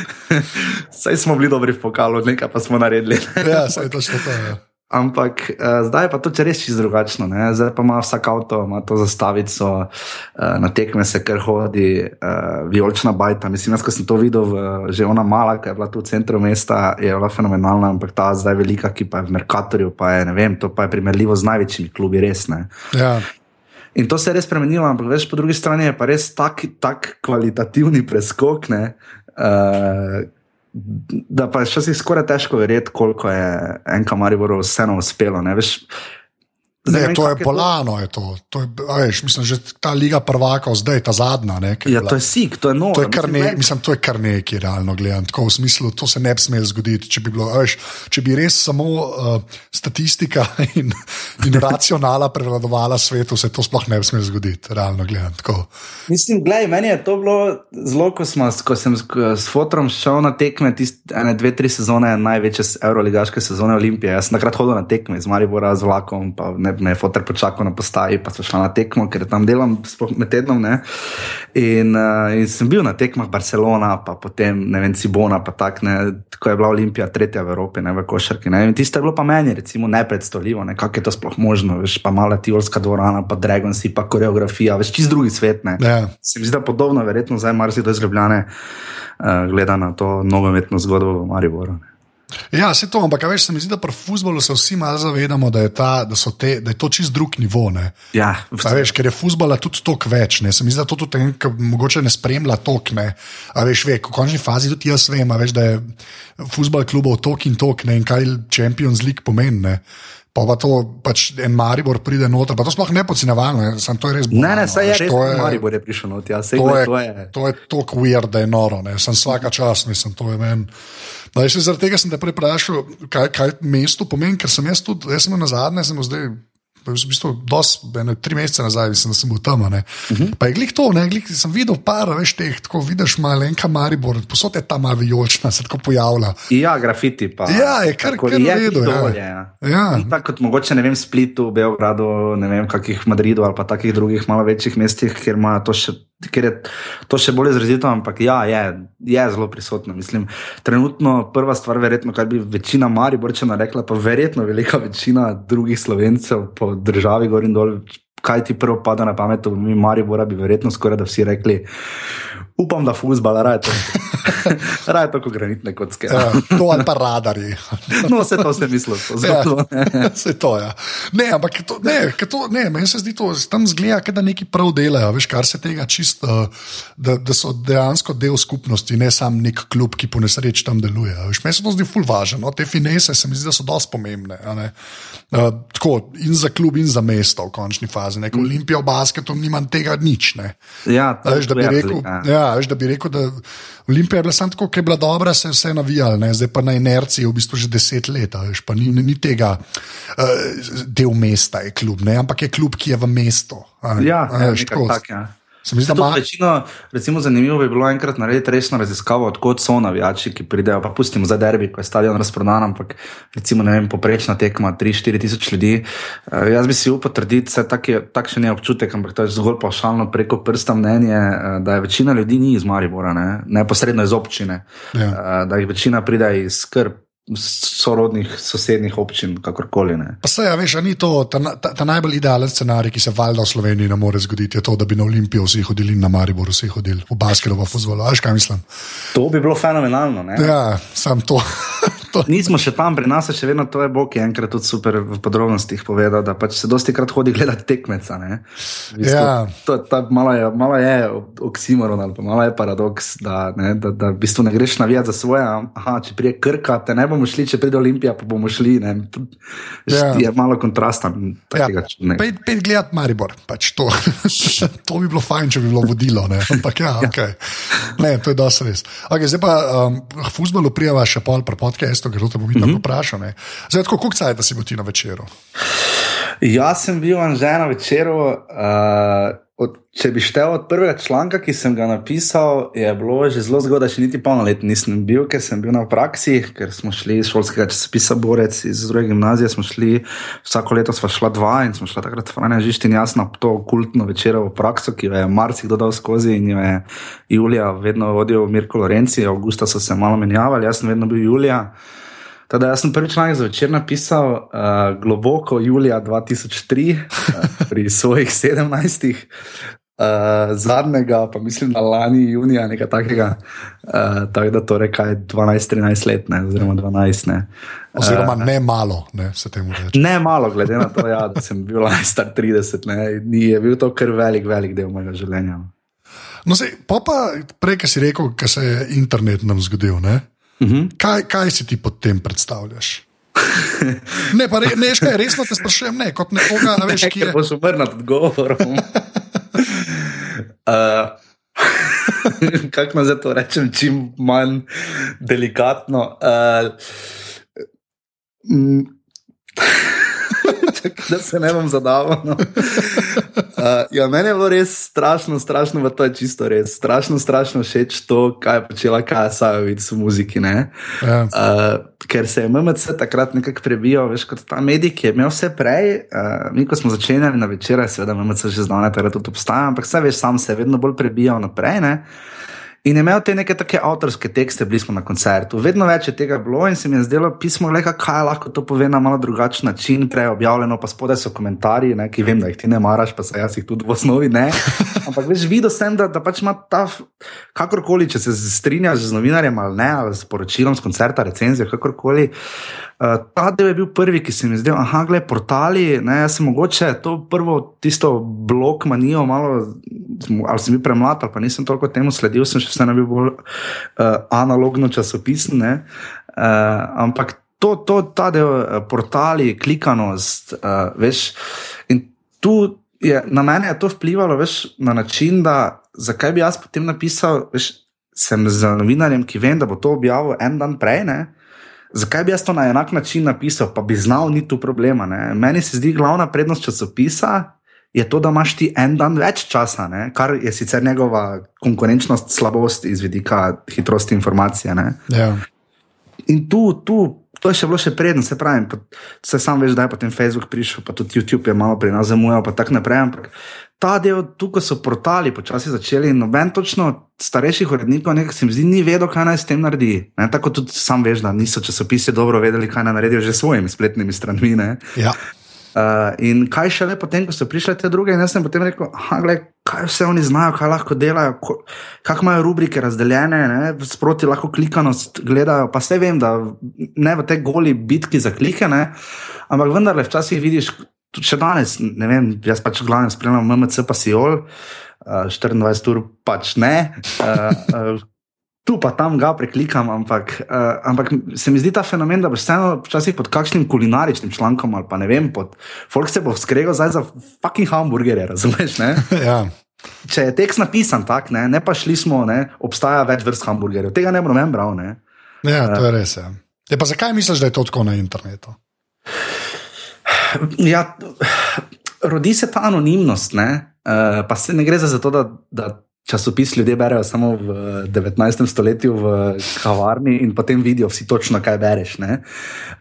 Saj smo bili dobri v pokalu, nekaj pa smo naredili. Ja, saj to še to je. Ja. Ampak uh, zdaj pa to res čisto drugačno. Ne? Zdaj pa ima vsak avto, ima to zastavico, uh, na tekme se kar hodi, uh, vijolična bajta. Mislim, jaz, ko sem to videl, v, že ona mala, ki je bila tu v centru mesta, je bila fenomenalna, ampak ta zdaj velika, ki pa je v Merkatorju, pa je, ne vem, to pa je primerljivo z največjimi klubi, res ne. Ja. In to se je res spremenilo, ampak veš, po drugi strani je pa res tak, tak kvalitativni preskok. Ne? Uh, da pa je še skoraj težko verjeti, koliko je enka Maribor vseeno uspelo. Veš, Ne, vem, to je kako bolano. Je to. To je, a veš, mislim, že ta liga prvaka, zdaj ta zadnja. Ne, Ja, bila. to je sik, to je noro. To je kar, Mislim, ne, mislim, to je kar nekaj, realno gledano. Tako v smislu, to se ne bi smelo zgoditi. Če bi, bilo, a veš, če bi res samo uh, statistika in, in racionala prevladovala svetu, se to sploh ne bi smelo zgoditi, realno gledano. Mislim, gledaj, meni je to bilo zelo, ko, smo, ko sem s, fotrom šel na tekme, tiste ene, dve, tri sezone, največje evroligaške sezone Olimpije. Jaz sem takrat hodil na tekme z Maribora z vlakom, pa ne, me je fotor počakal na postaji, pa sem šel na tekmo, ker tam delam sploh med tednom. Ne? In, uh, in sem bil na tekmah Barcelona, pa potem ne vem, Cibona, pa tak, ne, ko je bila Olimpija tretja v Evropi, ne v košarki. Ne? In tisto je bilo pa meni, recimo, nepredstavljivo, ne? kako je to sploh možno, veš, pa mala tiolska dvorana, pa Dragonsi, pa koreografija, veš, čist drugi svet. Ne? Ja. Se mi zdi, da podobno, verjetno zdaj marsikdo iz Ljubljane uh, gleda na to nogometno zgodbo v Mariboru. ne. Ja, se to, ampak a veš, se mi zdi, da pri futbolu se vsi malo zavedamo, da je, ta, da te, da je to čist drug nivo. Ne? Ja, A veš, ker je futbola tudi toliko več. Ne? Se mi zdi, da to tudi en, ki mogoče ne spremlja tok. Ne? A veš, ve, v končni fazi tudi jaz vem, veš, da je futbol klubov tok in tok ne? in kaj Champions League pomeni. Ne? Pa pa to pač en Maribor pride noter, pa to sploh ne podcinevalno, ne? Samo to res ne, bolano, ne, saj je res, to je... Maribor je prišel not, ja, sej, To je, to je. to je tako weird, da je noro. Ne? Sem vsaka čas, mislim, to je meni. No, jaz se zaradi tega sem te prej vprašal, kaj, kaj mestu pomeni, ker sem jaz tudi, jaz sem na zadnje, sem zdaj. V bistvu, dos, ene, tri mesece nazaj mislim, da sem bil tam. Uh -huh. Pa je glih to, ne, glih, sem videl par, veš, teh, tako vidiš, malenka Maribor, posod je ta malo vijolična, se tako pojavlja. Ja, grafiti pa. Ja, je kar- kar je redu, ja. ja. Ja. Ni Tako kot mogoče, ne vem, Splitu, Beogradu, ne vem, kakih Madridu ali pa takih drugih malo večjih mestih, kjer ima to še. Ker je to še bolj izrazito, ampak ja, je, je zelo prisotno. Mislim, trenutno prva stvar, verjetno, kar bi večina Mariborčana rekla, pa verjetno velika večina drugih slovencev po državi, gor in dol, kaj ti prvo pada na pamet, mi Maribora bi verjetno skoraj da vsi rekli, upam, da fuzbala, raje to, raje to kot granitne kocke. Ja, to ali pa radarji. No, vse to sem mislil, to Ja, zelo. se to je. Ja. Ne, ampak to, ne, to, ne, meni se zdi to, tam zgleda, da neki prav delajo, veš, kar se tega čisto, da, da so dejansko del skupnosti, ne sam nek klub, ki po nesreči tam deluje. Veš, meni se to zdi ful važno, no, te finese se mi zdi, da so dosti pomembne. Uh, tako in za klub, in za mesto v končni fazi. Neko Olimpijo v basketu nimam tega nič. Ne. Ja, A Veš, da, bi rekel, razlika. ja, veš, da bi rekel, da Olimpija je bila samo tako, ki je bila dobra, se je vse navijala, ne? zdaj pa na inerciji v bistvu že deset let, veš, pa ni, ni tega uh, del mesta, je klub, ne? ampak je klub, ki je v mestu. a ne. Ja, A ja, veš, tako. tak, ja. Se mi zdi, da ima. Večino, recimo, zanimivo bi bilo enkrat narediti resno raziskavo, odkot so navijači, ki pridejo. Pa pustimo za derbi, ko je stadion razprodan, ampak recimo, ne vem, poprečna tekma 3-4 tisoč ljudi. Uh, jaz bi si upal trditi, da tak je takšen je občutek, ampak to je zgolj pašalno preko prsta mnenje, uh, da je večina ljudi ni iz Maribora, ne? neposredno iz občine. Ja. Uh, da jih večina pride iz skrb. Sorodnih, sosednjih občin, kakorkoli. Ne. Pa se, ja, veš, ni to ta, ta, ta najbolj idealen scenarij, ki se valjda v Sloveniji ne more zgoditi, je to, da bi na Olimpijo vsi hodili na Maribor vsi hodili, v basketu, v fuzbolu. Veš, kaj mislim? To bi bilo fenomenalno. Ne? Ja, sam to. Nismo še tam, pri nas je še vedno to, je Bog je enkrat tudi super v podrobnostih povedal, da pač se dosti krat hodi gledati tekmeca. bistvu, Ja. to, ta, malo, je, malo je oksimoron ali pa malo je paradoks, da, ne, da, da v bistvu ne greš navijati za svoje. Aha, če prije krka, te ne bomo šli, če pride Olimpija, pa bomo šli. Ne. To, Ja. Je malo kontrasten. Ja, takega čudnega. pet, pet gledati Maribor, pač to. to bi bilo fajn, če bi bilo vodilo. Ne? Ampak ja, okay. ne, to je dosti res. Okay, zdaj pa um, k futbolu prijava še pol pri podcastu, ker to bom vidno mm -hmm. vprašal. Zdaj, tako, koliko cajt si ti na večeru? Jaz sem bil anžen na večeru. Uh, od, če bi štel od prvega članka, ki sem ga napisal, je bilo že zelo zgodaj, še niti polnoletni nisem bil, ker sem bil na praksi, ker smo šli iz šolskega časopisa Borec iz druge gimnazije. Smo šli, vsako leto smo šla dva in smo šla takrat Franja Žišti in jaz na to kultno večerovo prakso, ki jo je marsikdo dal skozi in jo je Julija vedno vodil Mirko Lorenci, avgusta so se malo menjavali, jaz sem vedno bil Julija. Teda, jaz sem prvi članek za večer napisal uh, globoko julija 2003, uh, pri svojih 17. Uh, zadnjega, pa mislim, da lani junija, nekaj takega. Uh, tako da torej kaj 12-13 let, ne, oziroma 12. Ne. Oziroma, ne malo, ne, se temu reče. Ne malo, glede na to, ja, da sem bil lani star 30, ne, ni, je bil to kar velik, velik del mojega življenja. No, zdaj, pa, pa prej, ki si rekel, da se je internet nam zgodil. Ne? Uh -huh. Kaj, kaj si ti pod tem predstavljaš? ne, pa re, ne, škaj, resno te sprašujem, ne, kot nekoga, ne veš, kje je. Boš umrl nad odgovorom. uh, Kako naj to rečem, čim manj delikatno. Uh, da se ne bom zadaval. No. Uh, ja, meni je bilo res strašno, strašno, to je čisto res. Strašno, strašno všeč to, kaj je počela Kaja v muziki. Ja. Uh, ker se je MMC takrat nekako prebijal, veš, kot ta medij, ki je imel vse prej. Uh, mi, ko smo začenjali na večeraj, seveda MMC že znane, da tudi obstaja, ampak vse veš, sam se je vedno bolj prebijal naprej. Ne? In je imel te neke take avtorske tekste, bili smo na koncertu. Vedno več je tega bilo in se mi je zdelo pismo, le kaj lahko to pove na malo drugačen način, prej objavljeno, pa spodaj so komentarji, ne, ki vem, da jih ti ne maraš, pa se jaz jih tudi v osnovi ne. Ampak veš, videl sem, da, da pač ima ta, kakorkoli, če se strinjaš z novinarjem ali ne, ali s poročilom z koncerta, recenzijo, kakorkoli. Uh, ta del je bil prvi, ki se mi zdel, ah, gledaj, portali. Ne, jaz sem mogoče to prvo, tisto blok manijo, malo, ali sem bil premlad, ali pa nisem toliko temu sledil, sem še vseeno bil bolj uh, analogno časopisen. Uh, ampak to, to, ta del, uh, portali, klikanost, uh, veš. In tu je na mene je to vplivalo, veš, na način, da zakaj bi jaz potem napisal, veš, sem za novinarjem, ki vem, da bo to objavil en dan prej. Ne, Zakaj bi jaz to na enak način napisal, pa bi znal, ni tu problema. Ne? Meni se zdi glavna prednost časopisa je to, da imaš ti en dan več časa, ne? kar je sicer njegova konkurenčnost, slabost iz vidika hitrosti informacije. Ja. In tu, tu, to je še bilo še predno, se pravi, se sam veš, da je potem Facebook prišel, pa tudi YouTube je malo pri nas zamujal, pa tako naprej. Ampak ta del, tukaj so portali počasi začeli in noben točno starejših urednikov, nekaj se mi zdi, ni vedel, kaj naj s tem naredi. Ne? Tako tudi sam veš, da niso časopisi dobro vedeli, kaj naj naredijo že s svojimi spletnimi stranmi. Ja. Uh, in kaj še le potem, ko so prišle te druge, in jaz sem potem rekel, gled, kaj vse oni znajo, kaj lahko delajo, kako imajo rubrike razdeljene, ne? sproti lahko klikanost gledajo. Pa vse vem, da ne v tej goli bitki za klike, ne? ampak vendarle včasih vidiš, tudi še danes, ne vem, jaz pač glavno spremljam MMC, pa si ol, uh, 24 ur pač ne. Uh, uh, Tu pa tam ga preklikam, ampak, uh, ampak se mi zdi ta fenomen, da boš vseeno včasih pod kakšnim kulinaričnim člankom ali pa ne vem, pod folk se bo skregal za fucking hamburgerje, razumeš? ja. Če je tekst napisan tako, ne, ne pa šli smo, ne, obstaja več vrst hamburgerjev, tega ne bom bral. Ne. Ja, to je res. Ja. Je pa zakaj misliš, da je to tako na internetu? Ja, rodi se ta anonimnost, ne? Uh, pa se ne gre za to, da, da časopis ljudje berejo samo v 19. stoletju v kavarni in potem vidijo vsi točno, kaj bereš. Ne?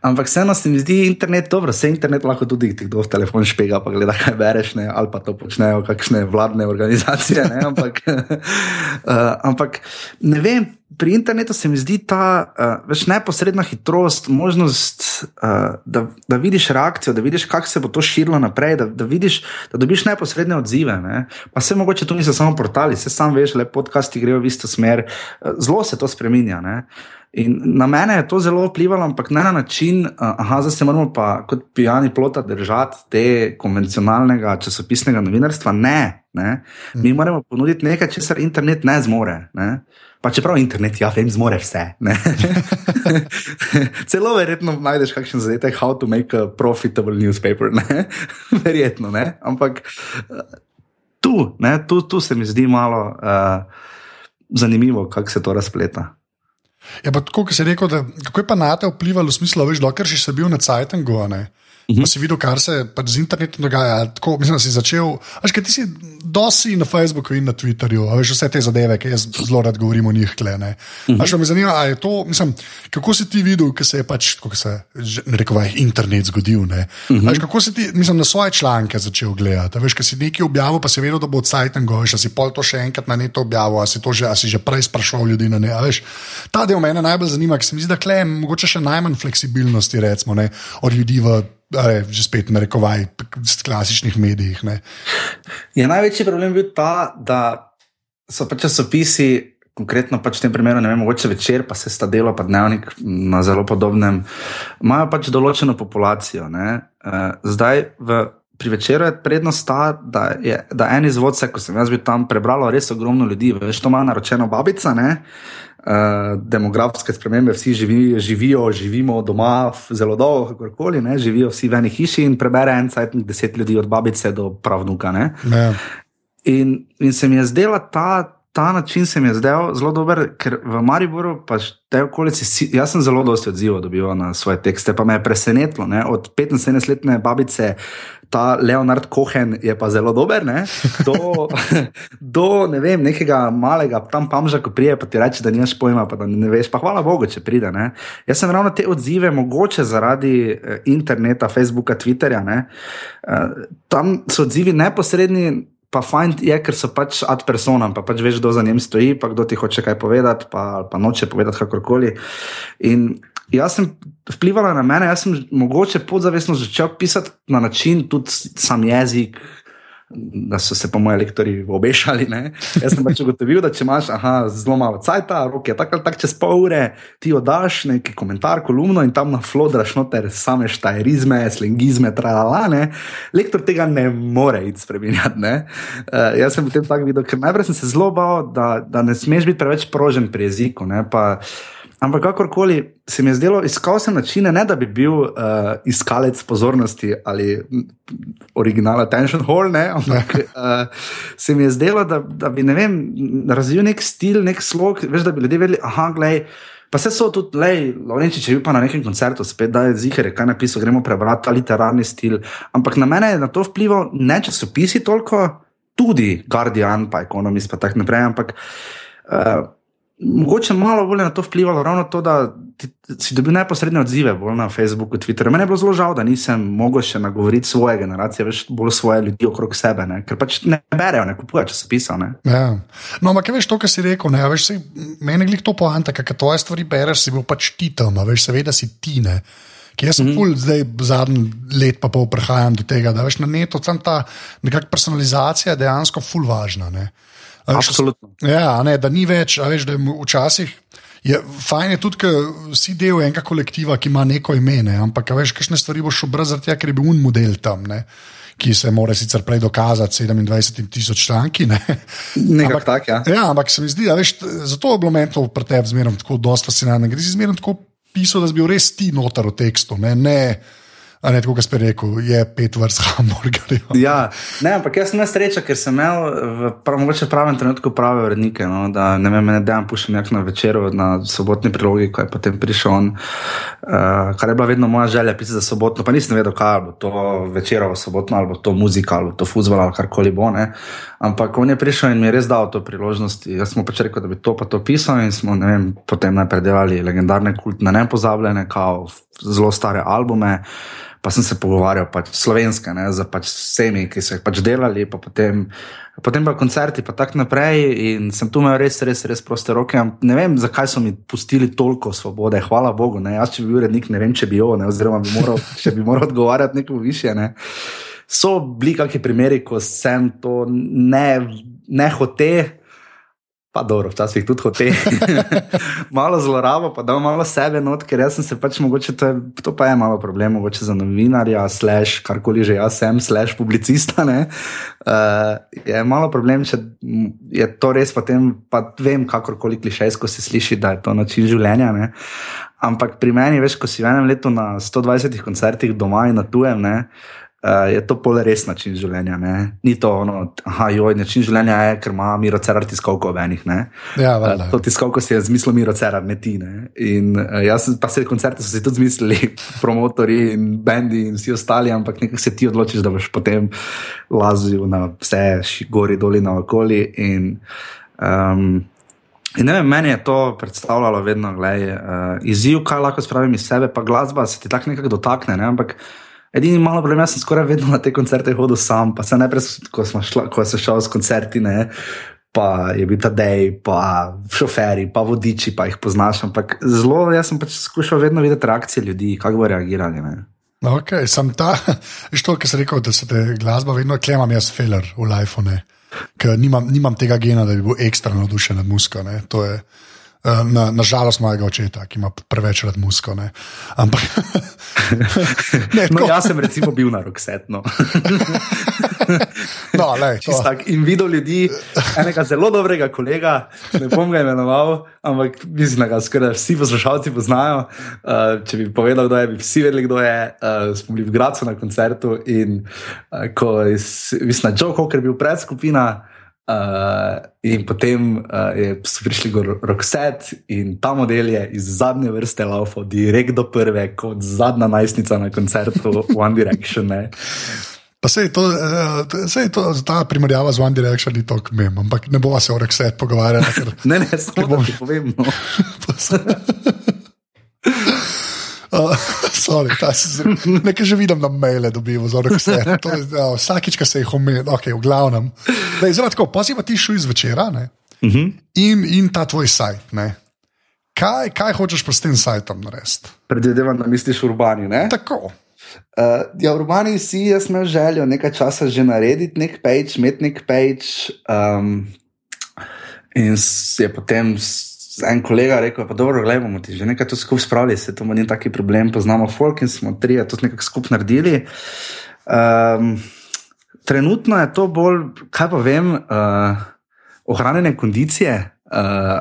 Ampak vseeno se mi zdi internet dobro, vse internet lahko tudi ti kdo v telefon špega, pa gleda, kaj bereš, ne? ali pa to počnejo kakšne vladne organizacije. Ne? Ampak, uh, ampak ne vem pri internetu se mi zdi ta uh, več neposredna hitrost, možnost, uh, da, da vidiš reakcijo, da vidiš, kako se bo to širilo naprej, da, da vidiš, da dobiš neposredne odzive. Ne? Pa se mogoče tu niso samo portali, se sam veš, le podcasti grejo v isto smer, uh, zelo se to spremenja. Ne? In na mene je to zelo vplivalo, ampak ne na način, da se moramo pa kot pijani plota držati te konvencionalnega časopisnega novinarstva. Ne, ne. Mi moramo ponuditi nekaj, česar internet ne zmore. Ne. Pa čeprav internet, ja, vem, zmore vse. Celo verjetno najdeš kakšen zadetek, how to make a profitable newspaper. Ne? Verjetno, ne? ampak tu, ne? Tu, tu se mi zdi malo uh, zanimivo, kako se to razpleta. Ja, pa tako, se je rekel, da, kako je pa na te vplivalo, v smislu, da si dokler si bil na Cajtengu, -hmm. Si videl, kar se pač z internetom dogaja. Tako, mislim, da si začel. Až kaj ti si dosi na Facebooku in na Twitterju, veš vse te zadeve, ki jaz zelo rad govorim o njih. Kle, mm -hmm. Až me zanima, to, mislim, kako si ti videl, ko se je pač, kako se rekel, internet zgodil. Mm -hmm. Až kako si ti, mislim, na svoje članke začel gledati. Veš, kaj si nekaj objavil, pa si vedel, da bo od sajtengo, veš, si pol to še enkrat na neto objavil, ali si to že, si že prej sprašval ljudi na ne. Veš, ta del mene najbolj zanima, ker se mi zdi, da je mogoče še najmanj fleksibilnosti, recimo, ne, od ljudi v ali že spet na rekovaj, v klasičnih medijih. Je največji problem bil ta, da so pač časopisi. Konkretno pač v tem primeru, ne vem, mogoče večer, pa se sta delo, pa dnevnik na zelo podobnem, imajo pač določeno populacijo. E, zdaj, v, pri večeru je prednost ta, da, je, da en izvod, ko sem jaz bil tam, prebralo res ogromno ljudi, veš, to ima naročeno babica, ne, uh, demografske spremembe, vsi živi, živijo, živimo doma zelo dolgo, kakorkoli, ne? živijo vsi v eni hiši in prebere en cajt, deset ljudi od babice do pravnuka. Ja. In, in se mi je zdela ta. Ta način se mi je zdel zelo dober, ker v Mariboru, pa te okolice, jaz sem zelo dosti odzival na svoje tekste, pa me je presenetilo. Ne? Od 15-letne babice ta Leonard Cohen je pa zelo dober. Ne? Do, do ne vem, nekega malega tam pamža, ko prije, pa ti reče, da nimaš pojma, pa da ne veš. Pa hvala Bogu, če pride. Ne? Jaz sem ravno te odzive, mogoče zaradi eh, interneta, Facebooka, Twitterja. Ne? Eh, tam so odzivi neposredni. Pa fajn je, ker so pač ad personam, pa pač veš, kdo za njim stoji, pa kdo ti hoče kaj povedati, pa, pa noče povedati kakorkoli. In jaz sem vplivala na mene, jaz sem mogoče podzavestno začel pisati na način, tudi sam jezik. Da so se pa moji lektori obešali. Ne? Jaz sem pač ugotovil, da če imaš aha, zelo malo cajta, roke, tako ali tako čez pol ure, ti oddaš neki komentar, kolumno in tam na flodraš noter same štajerizme, slengizme, tralala. Ne? Lektor tega ne more iti spremenjati. Uh, jaz sem potem tako videl, ker najprej sem se zelo bal, da, da ne smeš biti preveč prožen pri jeziku. Ne? Pa, uh, Ampak kakorkoli se mi je zdelo, iskal sem načine, ne da bi bil uh, iskalec pozornosti ali original attention hall, ne, ampak uh, se mi je zdelo, da, da bi vem, razvil nek stil, nek slog, veš, da bi ljudje vedeli, aha, gledaj. Pa se so tudi, lej, Lorenči, če bi pa na nekem koncertu spet, da je zihar, kaj napisal, gremo prebrati ta literarni stil. Ampak na mene je na to vplival ne časopisi toliko, tudi Guardian, pa Economist, pa tako naprej. Ampak uh, mogoče malo bolj na to vplivalo, ravno to, da si dobil neposredne odzive bolj na Facebooku, Twitterju. Mene je bilo zelo žal, da nisem mogel še nagovoriti svoje generacije, več bolj svoje ljudi okrog sebe, ne? ker pač ne berejo, ne kupujejo časopisa. Ja. No, ampak veš to, kar si rekel, ne, veš, si, meni je to poanta, ker tvoje stvari bereš, si bil pač ti tam, veš, seveda si ti ne. Ker jaz sem mm -hmm. zdaj zadnji let, pa pol prehajam do tega, da veš na neto tam ta nekakšna personalizacija dejansko ful važna. Ne. Absolutno. Ja, ne, da ni več, veš, da je včasih. Je, fajn je tudi, ker si del enega kolektiva, ki ima neko ime, ne? ampak veš, kakšne stvari boš obrazil, ker je bil un model tam. Ne? Ki se mora sicer prej dokazati, 27 tisoč članki. Ne? Ampak, tak, ja. Ja, ampak se mi zdi, da je zato je bilo meni to pri tebi zmerno tako fascinantno. Gre si zmerno tako pisal, da bi bil res ti notar v tekstu. Ne, ne A ne, kot ste rekel, je pet vrst hamburgerjev. Ja, ne, ampak jaz sem nesrečen, ker sem imel v prav, pravem trenutku prave vrednike. No, da ne vem, ne dejem pušem jak na večer, na sobotni prilogi, ko je potem prišel on. Uh, kar je bila vedno moja želja pisati za sobotno, pa nisem vedel, kaj bo to večerovo sobotno, ali to muzika, ali to fuzbol, ali karkoli bo. Ne. Ampak on je prišel in mi je res dal to priložnost. Jaz sem pač rekel, da bi to pa to pisal in smo vem, potem najprej delali legendarne kultne, nepozabljene, kao zelo stare albume pa sem se pogovarjal pač slovenske, ne, z pač vsemi, ki so jih pač delali, pa potem, potem pa koncerti, pa tako naprej. In sem tu imel res, res, res proste roke. Ne vem, zakaj so mi pustili toliko svobode, hvala Bogu. Ne. Jaz, če bi bil urednik, ne vem, če bi jo, ne, oziroma bi moral, če bi moral odgovarjati neko više. Ne. So bili kakšni primeri, ko sem to ne, ne hotel pa dobro, včasih tudi hote. malo zlorabo, pa da malo sebe not, ker jaz sem se pač mogoče, to, je, to pa je malo problem, mogoče za novinarja, slash, karkoli že jaz sem, slash, publicista. Uh, je malo problem, če je to res, potem pa vem, kakorkoli klišejsko se sliši, da je to način življenja. Ne? Ampak pri meni, veš, ko si v enem letu na 120 koncertih doma in na tujem, ne, uh, je to pol res način življenja. Ne? Ni to, da je način življenja, je, ker ima Miro Cerar tiskalko v enih. Ja, uh, to tiskalko si je zmislil Miro Cerar, ne ti. Ne? In uh, jaz, pa vse koncerte so si tudi zmislili, promotori in bendi in vsi ostali, ampak nekaj se ti odločiš, da boš potem lazil na vse, gori, doli, na okoli. In, um, In ne vem, meni je to predstavljalo vedno, da je uh, izziv, kaj lahko spravim iz sebe, pa glasba se ti tako nekako dotakne. Ne? Ampak uh, Edini malo problem, jaz sem skoraj vedno na te koncerte hodil sam, pa se najprej, ko, šla, ko sem šel s koncerti, ne, pa je bil ta dej, pa šoferi, pa vodiči, pa jih poznaš. Ampak zelo, jaz sem pač skušal vedno videti reakcije ljudi, kako bodo reagirali. Ne. Ok, sem ta, što, ki sem rekel, da se te glasba vedno klemam, jaz feler v lifeu, ker nimam, nimam tega gena, da bi bil ekstra navdušen nad musko. Uh, na, na žalost mojega očeta, ki ima preveč rad musko. Ne. Ampak. ne, no, jaz sem recimo bil na Roksetno. no, lej, tak, in videl ljudi, enega zelo dobrega kolega, ne bom ga imenoval, ampak mislim, da ga skoraj vsi poslušalci poznajo. Uh, če bi povedal, kdo je, bi vsi vedeli, kdo je. Uh, smo bili v Gracu na koncertu in uh, ko je, mislim, Joe Cocker bil predskupina. Uh, in potem uh, so prišli gor Rockset in ta model je iz zadnje vrste laufal, direkt do prve, kot zadnja najstnica na koncertu One Direction. Ne. Pa se je to, se je to, ta primerjava z One Direction ni tako mem, ampak ne bova se o Rockset pogovarjala. Ker, ne, ne, samo bom... ti povem. No. Uh, sorry, nekaj že vidim na maile, dobijo zelo vse. Ja, vsakič, ki se jih omenja, ok, v glavnem. Zelo tako, poziva ti šuj zvečera uh mhm. -huh. in, in ta tvoj sajt. Kaj, kaj hočeš s tem sajtom narediti? Predvidevam, da misliš urbani. Ne? Tako. Uh, ja, urbani si, jaz imam željo nekaj časa že narediti nek page, imeti nek page. Um, in je potem en kolega rekel, pa dobro, gledamo ti že nekaj skupaj spravili, se to ni taki problem, poznamo folk in smo tri, to nekako skupaj naredili. Um, trenutno je to bolj, kaj pa vem, uh, ohranjene kondicije uh,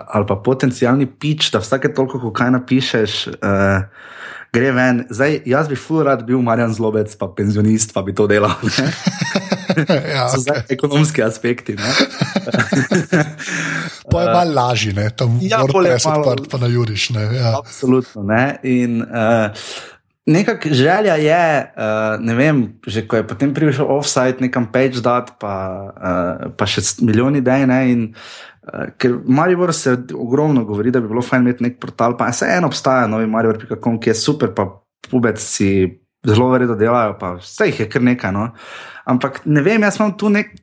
ali pa potencijalni pič, da vsake toliko, ko kaj napišeš. Uh, Gre ven, zdaj jaz bi ful rad bil Marjan Zlobec, pa penzionist, pa bi to delal. ja, okay. Zdaj ekonomski aspekti. Pa je malo lažje, ne? tam ja, moraš biti odprt, pa na juriš. Ne? Ja. Absolutno. Ne? In, uh, Nekak želja je, uh, ne vem, že ko je potem prišel offside, nekam page dat, pa, uh, pa še milijoni idej. Uh, ker Maribor se ogromno govori, da bi bilo fajn imeti nek portal, pa se eno obstaja, novi Maribor.com, ki je super, pa pubec si zelo verjetno delajo, pa vse jih je kar nekaj. No? Ampak ne vem, jaz imam tu nek.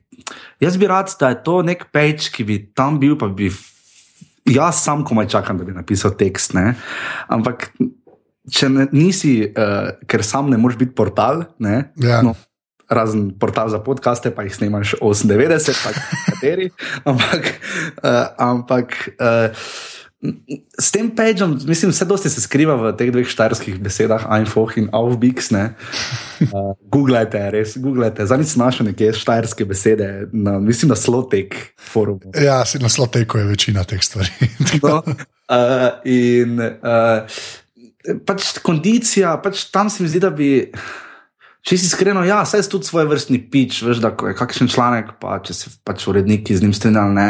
Jaz bi rad, da je to nek page, ki bi tam bil, pa bi jaz sam komaj čakam, da bi napisal tekst. Ne? Ampak če ne, nisi, uh, ker sam ne moreš biti portal, ne, ja. no, razen portal za podcaste, pa jih snimaš 98, pa kateri. ampak. Uh, ampak uh, S tem pageom, mislim, vse dosti se skriva v teh dveh štajerskih besedah, Einfoch in Aufbix. Uh, googlejte, res, googlejte. Zadnjič sem našel nekje štajerske besede, na, mislim, na Slotek forumu. Ja, na Sloteku je večina teh stvari. no, uh, in uh, pač kondicija, pač tam se mi zdi, da bi. Če si iskreno, ja, saj je tudi svoj vrstni pič, veš, da je kakšen članek, pa če se pač uredniki z njim strinjali, ne,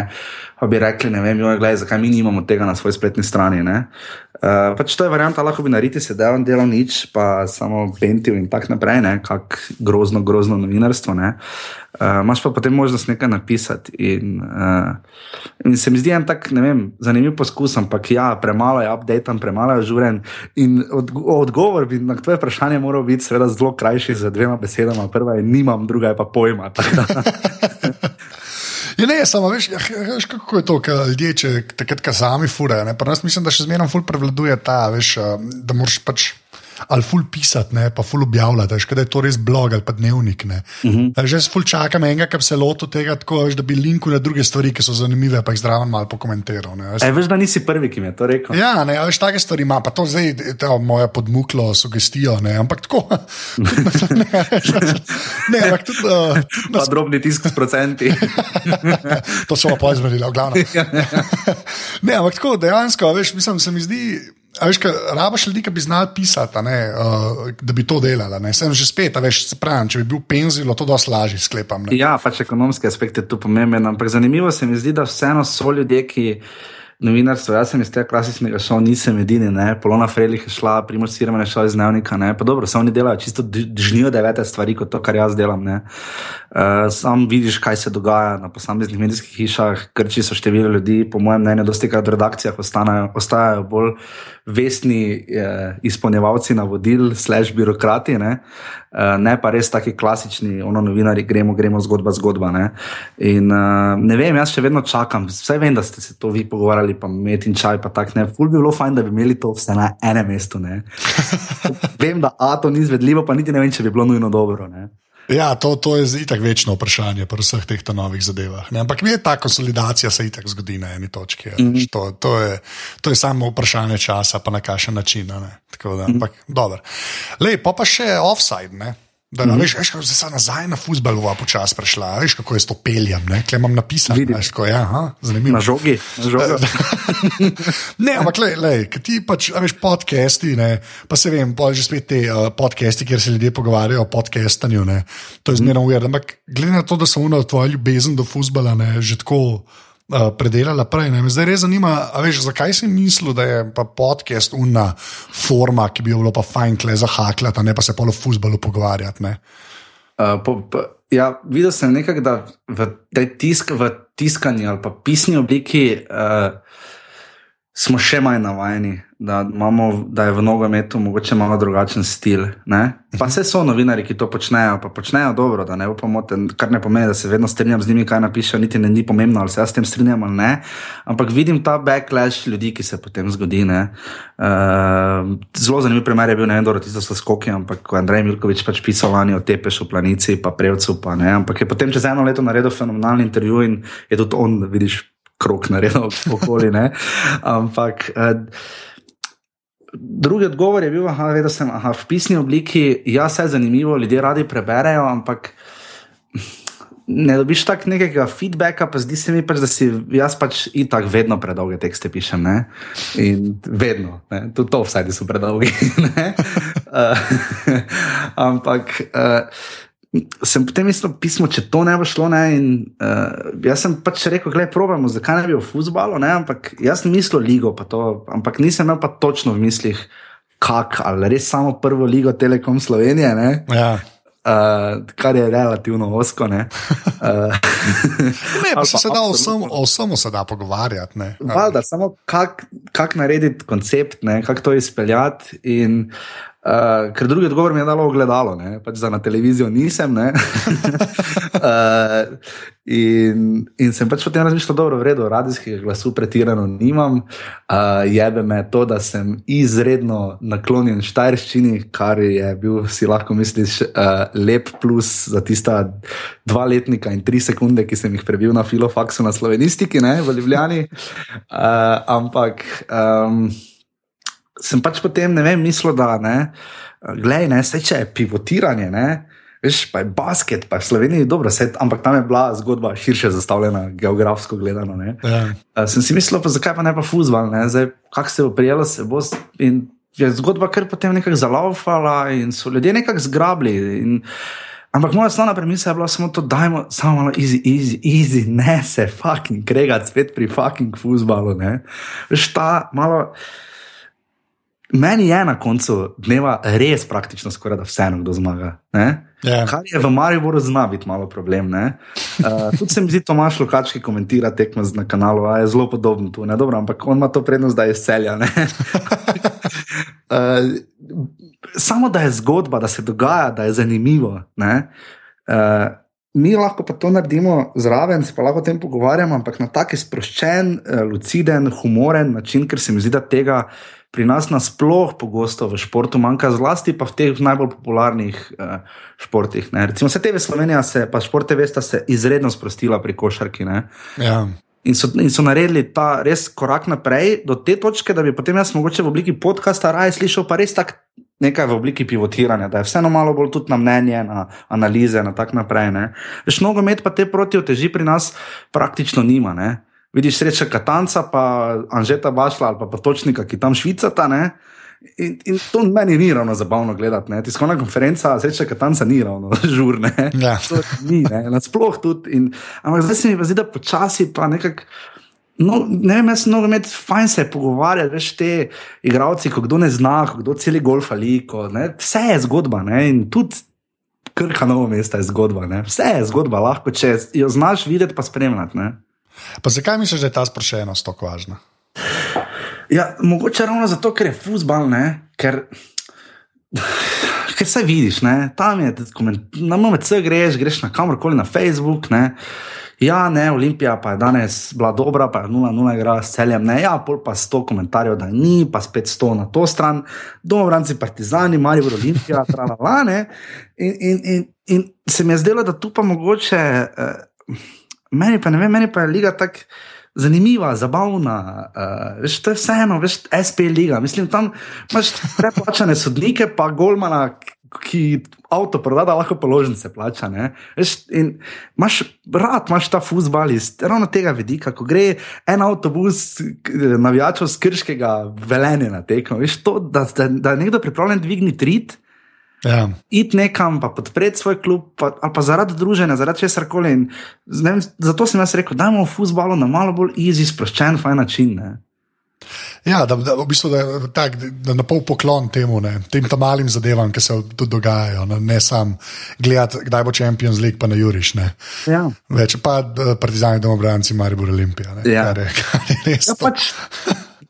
pa bi rekli, ne vem, joj, gledaj, zakaj mi nimamo tega na svoji spletni strani. Uh, pač to je varianta, lahko bi naredil sedaj, delal nič, pa samo pentil in tako naprej, ne, kak grozno, grozno novinarstvo. Ne. Uh, Máš pa potem možnost nekaj napisati. In, uh, in se mi zdi en tak, ne vem, zanimiv poskus, ampak ja, premalo je update, premalo je žuren. In od, odgovor bi na tvoje vprašanje moral biti, seveda, zelo krajši z dvema besedama. Prva je, nimam, druga je pa pojma. Ja, ne, samo veš, ja, veš, kako je to, da ljudje, če takrat sami furajo. Mislim, da še zmeraj ful prevladuje ta, veš, da moraš pač ali ful pisati, ne, pa ful objavljati, da je to res blog ali pa dnevnik. Uh mhm. -huh. Že ful čakam enega, ki se loto tega, tako, da bi linku na druge stvari, ki so zanimive, pa jih zdravo malo pokomentiral. Ne. E, veš, da nisi prvi, ki mi je to rekel. Ja, ne, veš, take stvari ima, pa to zdaj to moja podmuklo sugestijo, ne, ampak tako. ne, ne, ampak tudi. Uh, nas... Drobni tisk s procenti. to so pa izmerili, glavno. ne, ampak tako dejansko, veš, mislim, se mi zdi. Veš, rabaš ljudi, ki bi znali pisati, ne, uh, da bi to delali. Sem že spet, veš, pravim, če bi bil penzil, to dosti lažje sklepam. Ne. Ja, pač ekonomski aspekt je tu pomemben. Ampak zanimivo se mi zdi, da vseeno so ljudje, ki novinarstvo. Jaz sem iz tega klasičnega šova, nisem edini, ne? Polona Frelih je šla, Primož Sirman je šla iz dnevnika, ne? pa dobro, samo oni delajo čisto žnijo devete stvari, kot to, kar jaz delam. Uh, sam vidiš, kaj se dogaja na posameznih medijskih hišah, krči so število ljudi, po mojem mnenju, dosti krat v redakcijah ostanejo, ostajajo bolj vestni eh, izpolnjevalci navodil, slash birokrati. Ne? Uh, ne pa res taki klasični, ono novinari, gremo, gremo zgodba, zgodba. Ne, in, uh, ne vem, jaz še vedno čakam, vse vem, da ste se to vi pogovarjali, pa med in čaj, pa tako ne. Ful bi bilo fajn, da bi imeli to vse na enem mestu. vem, da A to ni izvedljivo, pa niti ne vem, če bi bilo nujno dobro. Ne. Ja, to, to je itak večno vprašanje pri vseh teh novih zadevah. Ne? Ampak je ta konsolidacija se itak zgodi na eni točki. Mm -hmm. to, to, je, to je samo vprašanje časa, pa na kakšen način. Da, mm -hmm. Ampak dobro. Lepo pa še offside. Ne? Da, mm. veš, veš, kako se je nazaj na futbol, a počasi prešla, veš, kako je s to peljem. Kaj imam napisano? Veš, ko, ja, aha, na žogi. Na žogi. ne, ampak le, le, ti pač, veš, podcasti, ne, pa se vem, pa že spet te uh, podcasti, kjer se ljudje pogovarjajo o podcastanju. Ne, to je zmerno uver. Ampak glede na to, da sem unil tvojo ljubezen do futbola, ne, že tako uh, predelala prej. Ne. Me zdaj res zanima, veš, zakaj si mislil, da je podcast una forma, ki bi jo bilo pa fajn kle zahaklati, ne pa se pa o futbalu pogovarjati. Uh, po, po, ja, videl sem nekaj, da v tej tisk, v tiskanju ali pa pisni obliki uh, smo še manj navajeni da, imamo, da je v nogometu mogoče malo drugačen stil. Ne? Pa vse so novinari, ki to počnejo, pa počnejo dobro, da ne upamo, kar ne pomeni, da se vedno strinjam z njimi, kaj napišejo, niti ne ni pomembno, ali se jaz s tem strinjam ali ne. Ampak vidim ta backlash ljudi, ki se potem zgodi. Uh, zelo zanimiv primer je bil, ne vem, da so se skoki, ampak ko je Andrej Milkovič pač pisal o tepešu, planici, pa prevcu, pa ne. Ampak je potem čez eno leto naredil fenomenalni intervju in je tudi on, vidiš, krok naredil okoli. Ampak. Uh, Drugi odgovor je bil, da sem aha, v pisni obliki, ja, vse je zanimivo, ljudje radi preberejo, ampak ne dobiš tako nekega feedbacka, pa zdi se mi pač, da si jaz pač in tako vedno predolge tekste pišem. Ne? In vedno, tudi to vsaj, da so predolgi. uh, ampak. Uh, sem potem mislil, pismo, če to ne bo šlo. Ne, in, uh, jaz sem pač rekel, gledaj, probamo, zakaj ne bi v futbalu. Ampak jaz sem mislil ligo, to, ampak nisem imel pa točno v mislih, kak, ali res samo prvo ligo Telekom Slovenije. Ja. Uh, kar je relativno osko. Ne, uh, ne pa se da o vsem se da pogovarjati. Valjda, samo kako kak narediti koncept, kako to izpeljati. In, Uh, ker drugi odgovor mi je dalo ogledalo, pač za na televizijo nisem. uh, in, in sem pač potem razmišljal, da je v redu, radijskega glasu pretirano nimam. Uh, jebe me to, da sem izredno naklonjen štajrščini, kar je bil, si lahko misliš, uh, lep plus za tista dva letnika in tri sekunde, ki sem jih prebil na filofaksu na slovenistiki, ne, v Ljubljani. Uh, ampak. Um, sem pač potem ne vem, mislil, da ne, gledaj, ne, se če je pivotiranje, ne, veš, pa je basket, pa je Slovenija dobro, se, ampak tam je bila zgodba širše zastavljena, geografsko gledano. Ja. Uh, sem si mislil, pa zakaj pa ne pa fuzbal, ne, zdaj, kak se bo prijelo, se bo in je zgodba kar potem nekako zalaufala in so ljudje nekako zgrabili. In, Ampak moja osnovna premisa je bila samo to, da je samo malo easy, easy, easy, ne se fucking kregati spet pri fucking fuzbalu. Veš, ta malo. Meni je na koncu dneva res praktično skoraj da vseeno, kdo zmaga. Yeah. Ja. Kar je v Mariboru zna biti malo problem. Uh, tudi se mi zdi, Tomaš Lukački komentira tekme na kanalu, a je zelo podoben tu. Dobro, ampak on ima to prednost, da je selja. uh, samo da je zgodba, da se dogaja, da je zanimivo. Uh, mi lahko pa to naredimo zraven, se pa lahko o tem pogovarjamo, ampak na tak sproščen, luciden, humoren način, ker se mi zdi, da tega pri nas nasplošno pogosto v športu manjka, zlasti pa v teh najbolj popularnih uh, športih. Ne. Recimo, vse te v Sloveniji, se, pa športe, veste, se izredno sprostila pri košarki. Ja. In so, in so naredili ta res korak naprej do te točke, da bi potem jaz mogoče v obliki podcasta raje slišal pa res tako nekaj v obliki pivotiranja, da je vseeno malo bolj tudi na mnenje, na analize in tako naprej. Veš, nogomet pa te protioteži pri nas praktično nima. Ne? Vidiš sreča Katanca, pa Anžeta Bašla ali pa potočnika, ki tam švicata. Ne? In, in to meni ni ravno zabavno gledati. Ne? Tiskovna konferenca, sreča Katanca, ni ravno žurna. Ja. Ni, nasploh tudi. In, ampak zdaj se mi pa zdi, da počasi pa nekako. No, ne vem, jaz mnogo med fajn se pogovarjati, veš te igravci, ko kdo ne zna, ko kdo celi golf ali ko. Ne? Vse je zgodba ne? in tudi krha novo mesta je zgodba. Ne? Vse je zgodba, lahko če jo znaš videti, pa spremljati. Pa zakaj misliš, da je ta sproščenost tako važna? Ja, mogoče ravno zato, ker je fusbal, ker. Ker se vidiš, ne? tam je, na MMC greš, greš na kamorkoli na Facebook, ne? ja, ne, Olimpija pa je danes bila dobra, pa je 0-0 igrala s celjem, ne, ja, pol pa 100 komentarjev, da ni, pa spet 100 na to stran, domovranci, partizani, mali v Olimpija, travalane. In, in, in, in se mi je zdelo, da tu pa mogoče, uh, meni pa ne vem, meni pa je liga tako zanimiva, zabavna. Uh, veš, to je vseeno, veš, SP liga. Mislim, tam imaš preplačane sodnike, pa golmana, ki avto proda, lahko položnice plača. Veš, in imaš rad, imaš ta fusbal iz ravno tega vidika, ko gre en avtobus navijačev z krškega velenja na tekmo. Veš, to, da, da, da je nekdo pripravljen dvigniti trit. Ja. Iti nekam, pa podpreti svoj klub, pa, ali pa zaradi druženja, zaradi česar koli. Zato sem jaz rekel, da imamo v futbalu na malo bolj easy, sproščen, fajn način. Ne. Ja, da, da, v bistvu, da, tak, da na pol poklon temu, ne, tem tam malim zadevam, ki se tu dogajajo. Ne, ne sam gledati, kdaj bo Champions League, pa na Juriš. Ja. Več pa Partizani, domobranci, Maribor Olimpija. Ne, ja. kar je, kar je res. Ja, pač,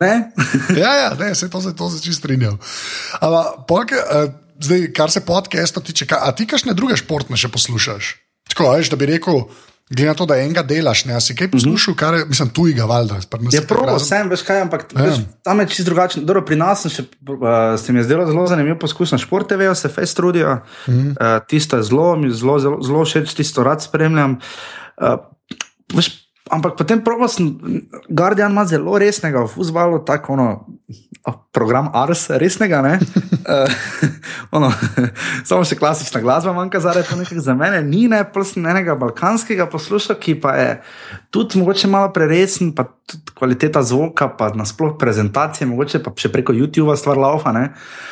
ne? ja, ja ne, se to se, se čisto strinjam. Ampak, zdaj, kar se podcasta tiče, a ti kakšne druge športne še poslušaš? Tako, veš, da bi rekel. Glede na to, da enega delaš, ne si kaj poslušal, mm -hmm. kar je, mislim, tujega, valjda. Je prav, sem, veš kaj, ampak ja. veš, tam je čisto drugačen. Dobro, pri nas še, uh, se mi je zdelo zelo zanimivo poskus na športe, vejo se fest trudijo. Mm -hmm. uh, tisto je zelo, mi zelo, zelo, zelo všeč, tisto rad spremljam. Uh, veš, Ampak potem proba sem, Guardian ima zelo resnega v futbalu, tako ono, program Ars, resnega. uh, ono, samo še klasična glasba, manjka zaradi tega, za mene ni ne, enega balkanskega posluša, ki pa je tudi mogoče malo preresen, pa tudi kvaliteta zvoka, pa nasploh prezentacije, mogoče pa še preko YouTube-a stvar laufa.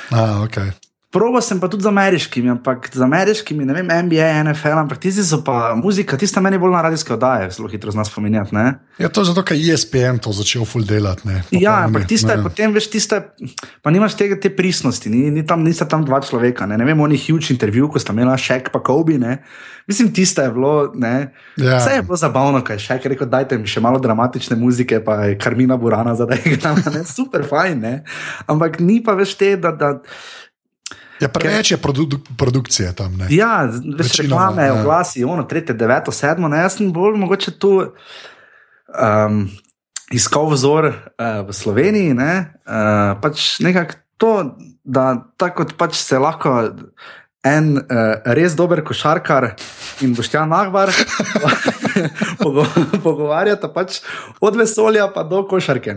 Ah, okay. Probo sem pa tudi z ameriškimi, ampak z ameriškimi, ne vem, NBA, NFL, ampak tisti so pa muzika, tista meni bolj na radijske oddaje, zelo hitro z nas spominjati. Ja, to je zato, ker je ESPN to začel full delati. Ja, ampak tista je potem, veš, tista, pa nimaš tega, te prisnosti, ni, ni tam, nista tam dva človeka, ne, ne vem, oni huge intervju, ko sta imela še pa Kobe, ne. Mislim, tista je bilo, ne. Ja. Vse je bilo zabavno, kaj še, ker rekel, dajte mi še malo dramatične muzike, pa je Karmina Burana, zdaj je tam, ne, super fajn, ne. Ampak ni pa več te, da. da Ja, preveč je produ produkcije tam. Ne? Ja, več reklame, ja. oglasi, ono, tretje, deveto, sedmo, ne, jaz sem bolj mogoče tu um, iskal vzor uh, v Sloveniji. Ne, uh, pač nekako to, da tako pač se lahko en uh, res dober košarkar in boštjan Nahbar pogovarjata pač od vesolja pa do košarke.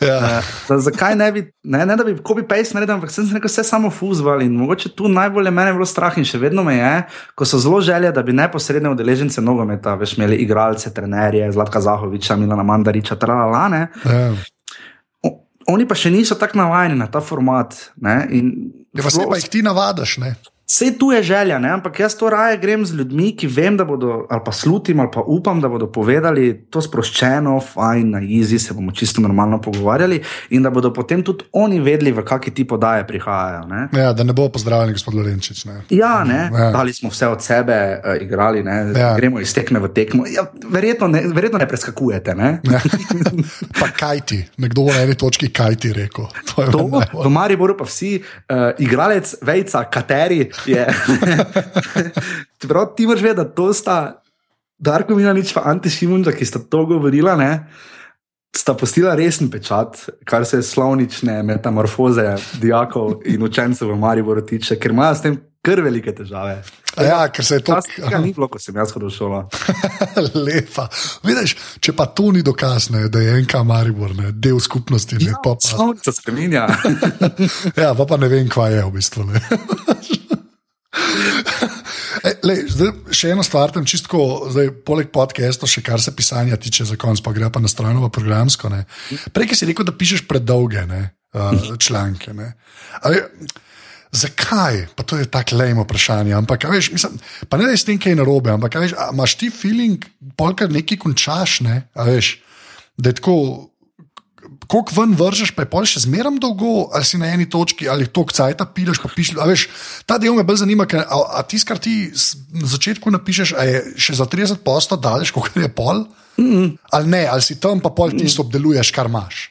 Ja. Uh, zakaj ne bi, ne, ne da bi kopi pejs naredil, ampak sem se rekel, vse samo fuzbal in mogoče tu najbolj mene bilo strah in še vedno me je, ko so zelo želje, da bi neposredne udeležence nogometa, veš, imeli igralce, trenerje, Zlatka Zahoviča, Milana Mandariča, tralala. Ja. Oni pa še niso tako navajeni na ta format. Ja, pa se pa jih ti navadaš. Ne? Vse tu je želja, ne? ampak jaz to raje grem z ljudmi, ki vem, da bodo, ali pa slutim, ali pa upam, da bodo povedali to sproščeno, fajn, na izi, se bomo čisto normalno pogovarjali in da bodo potem tudi oni vedeli, v kakšni ti podaje prihajajo. Ne? Ja, da ne bo pozdravljen, gospod Lorenčič. Ne? Ja, ne, ja. dali smo vse od sebe, uh, igrali, ja. gremo iz tekme v tekmo. Ja, verjetno, ne, verjetno ne preskakujete. Ne? Ja. pa kaj ti, nekdo v eni točki kaj ti rekel. To, to v Mariboru pa vsi, uh, igralec, vejca, kateri. Čeprav ti moraš vedeti, da to sta Darko Minanič in Ante Šimunča, ki sta to govorila, ne, sta postila resen pečat, kar se slovnične metamorfoze dijakov in učencev v Mariboru tiče, ker imajo s tem kar velike težave. Ja, ker se je to zgodilo. Ni bilo, ko sem jaz hodil v šolo. Lepa. Vidiš, če pa to ni dokaz, ne, da je enka Maribor, ne, del skupnosti. Ne, ja, pa pa... Se spremenja. ja, pa, pa ne vem, kva je v bistvu. Lej, zdaj, še eno stvar, tam čistko, zdaj, poleg podcasta, še kar se pisanja tiče, za konec pa gre pa na stran v programsko. Prej si rekel, da pišeš predolge ne, uh, članke. Ne. Ali, zakaj? Pa to je tako lejmo vprašanje. Ampak, veš, mislim, pa ne da je s tem kaj narobe, ampak veš, imaš ti feeling, polka nekaj končaš, ne, veš, da je tako koliko ven vržeš, pa je pol še zmeraj dolgo, ali si na eni točki, ali to kcajta pileš, pa pišeš. Veš, ta del me bolj zanima, ker, a, a tisto, kar ti na začetku napišeš, je še za 30 posto daleč, kot je pol. Mm -mm. Ali ne, ali si tam pa pol tisto obdeluješ, kar imaš.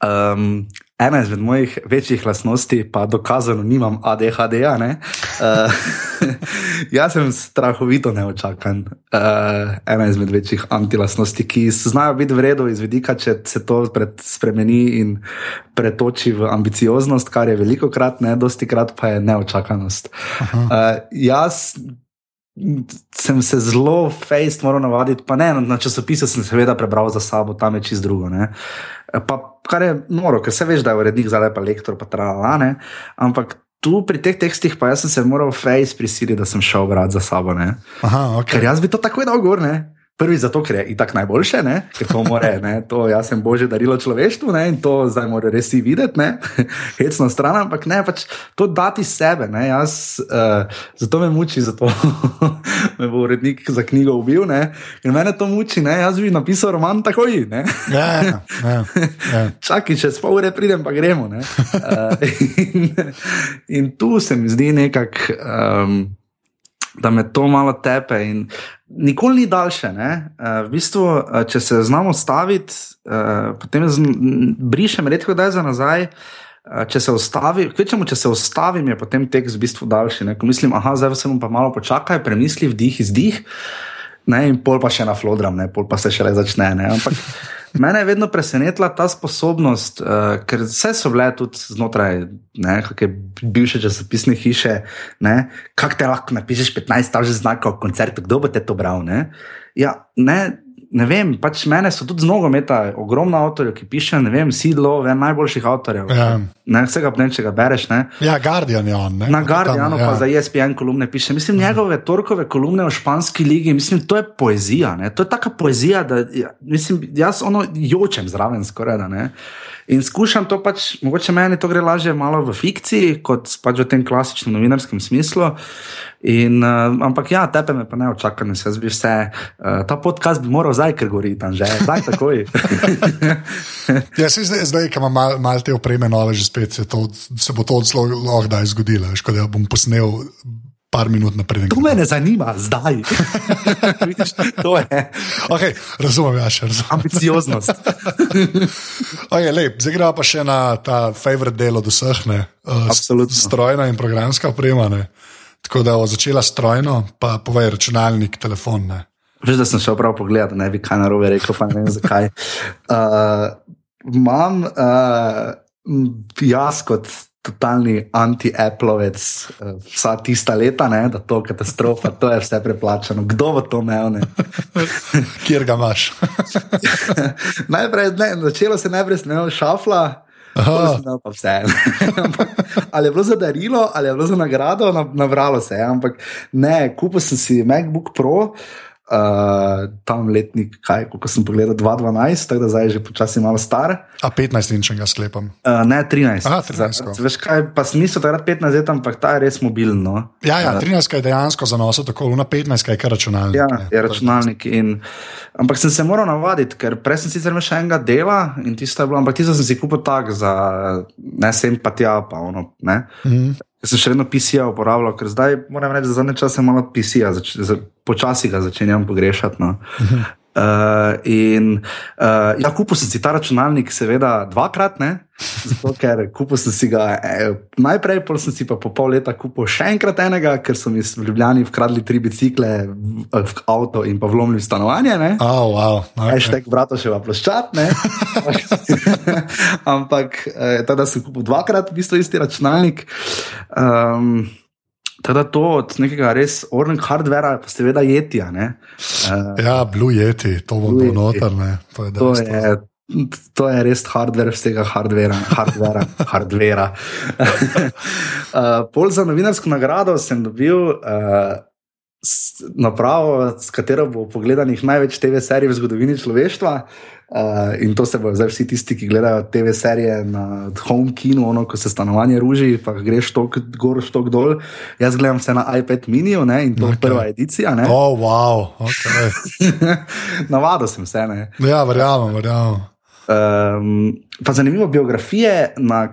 Um, ena izmed mojih večjih lastnosti, pa dokazano nimam ADHD. -ja, uh, jaz sem strahovito neočakan. Uh, ena izmed večjih antilastnosti, ki znajo biti vredno iz vidika, če se to spremeni in pretoči v ambicioznost, kar je veliko krat, ne dosti krat pa je neočakanost. Uh, jaz sem se zelo fejst moral navaditi, pa ne, na časopisu sem seveda prebral za sabo, tam je čist drugo. Ne. Pa, kar je noro, ker se veš, da je urednik zdaj pa lektor, pa tralane. Ampak tu pri teh tekstih pa jaz sem se moral fejst prisiliti, da sem šel brati za sabo. Aha, okay. Ker jaz bi to takoj dal gor, ne. Prvi zato, ker je itak najboljše, ne? ker to more, ne? to jaz sem božje darilo človeštvu ne? in to zdaj mora res videti, hecno stran, ampak ne, pač to dati sebe. Jaz, uh, zato me muči, zato me bo urednik za knjigo ubil, ne? ker mene to muči, ne? jaz bi napisal roman takoj. Ja, ja, ja, ja. Čakaj, če spol ure pridem, pa gremo. Uh, in, in tu se mi zdi nekako. Um, da me to malo tepe. In nikoli ni daljše. Uh, v bistvu, uh, če se znamo staviti, uh, potem brišem redko, da je za nazaj. Če se ustavi, kvečemo, če se ustavim, je potem tekst v bistvu daljši. Ne? Ko mislim, aha, zdaj se bom pa malo počakaj, premisli vdih, izdih, ne? in pol pa še na flodram, ne? pol pa se šele začne. Ne? Ampak Mene je vedno presenetila ta sposobnost, uh, ker vse so bile tudi znotraj neke bivše časopisne hiše, kako te lahko napišeš 15 stavžnih znakov o koncertu, kdo bo te to bral. Ne? Ja, ne, ne vem, pač mene so tudi z nogometa, ogromno avtorjev, ki pišejo, ne vem, Sidlo, en najboljših avtorjev. Ja. Ne, vsega ne, če ga bereš. Ne. Ja, Guardian je on. Ne? Na Guardianu ja. pa za ESPN kolumne piše. Mislim, njegove torkove kolumne o španski ligi, mislim, to je poezija. Ne. To je taka poezija, da ja, mislim, jaz ono jočem zraven skoraj. Da, In skušam to pač, mogoče meni to gre lažje malo v fikciji, kot pač v tem klasičnem novinarskem smislu. In, uh, ampak ja, tebe me pa ne očakam, jaz bi vse. Uh, ta podcast bi moral zdaj, ker gori tam že, zdaj takoj. ja, se zdaj, zdaj ko imam malo mal te opreme, nove že spet, se, to, se bo to zelo lahko zgodilo. Škoda, bom posnel par minut naprej. To me ne zanima, zdaj. Vidiš, to je. Okay, razumem, ja, še razumem. Ambicioznost. okay, lej, zdaj gremo pa še na ta favorit del od vseh, ne? Uh, strojna in programska oprema. Ne? Tako da bo začela strojno, pa povej računalnik, telefon. Ne? Veš, da sem šel prav pogledat, ne bi kaj narobe rekel, pa ne vem zakaj. Uh, imam uh, jaz kot totalni anti-Applovec, eh, vsa tista leta, ne, da to katastrofa, to je vse preplačano. Kdo bo to imel? Kjer ga imaš? najprej, ne, začelo se najprej s neom šafla. Vse. ali je bilo za darilo, ali je bilo za nagrado, nabralo se je. Ampak ne, kupil sem si MacBook Pro, uh, uh, tam letnik, kaj, ko sem pogledal, 2012, tako da zdaj je že počasi malo star. A 15 in če ga sklepam? Uh, ne, 13. Aha, 13. Veš kaj, pa smisel takrat 15 let, ampak ta je res mobilno. Ja, ja 13 je dejansko zanosel, tako na 15 je kar računalnik. Ja, ne, je računalnik. In, ampak sem se moral navaditi, ker prej sem sicer imel še enega dela in tisto je bilo, ampak tisto sem si kupil tak za ne sem pa tja, pa ono. Ne? Mm -hmm. Jaz sem še vedno PC-ja uporabljal, ker zdaj moram reči, da zadnje čase malo PC-ja, počasi ga začenjam pogrešati. No. Uh in uh, ja, kupil sem si ta računalnik, seveda, dvakrat, ne? zato ker kupil sem si ga eh, najprej, pol sem si pa po pol leta kupil še enkrat enega, ker so mi v Ljubljani ukradli tri bicikle v, v avto in pa vlomili v stanovanje. Oh, wow. okay. Štek, brato še va ploščat. Ampak eh, tada sem kupil dvakrat, v bistvu isti računalnik. Um, Teda to od nekega res ornega hardvera, pa seveda jetija. Uh, ja, Blue Yeti, to bo bilo noter. To je, to, je, to je res hardver vsega hardvera. hardvera, hardvera. uh, pol za novinarsko nagrado sem dobil uh, napravo, s katero bo pogledanih največ TV serij v zgodovini človeštva. Uh, in to se bodo zdaj vsi tisti, ki gledajo TV serije na home kinu, ono, ko se stanovanje ruži, pa greš tok gor, tok dol. Jaz gledam vse na iPad mini in to je okay. prva edicija. Ne? Oh, wow, okay. Navado sem se. Ne? Ja, verjamem, verjamem. Um, pa zanimivo biografije na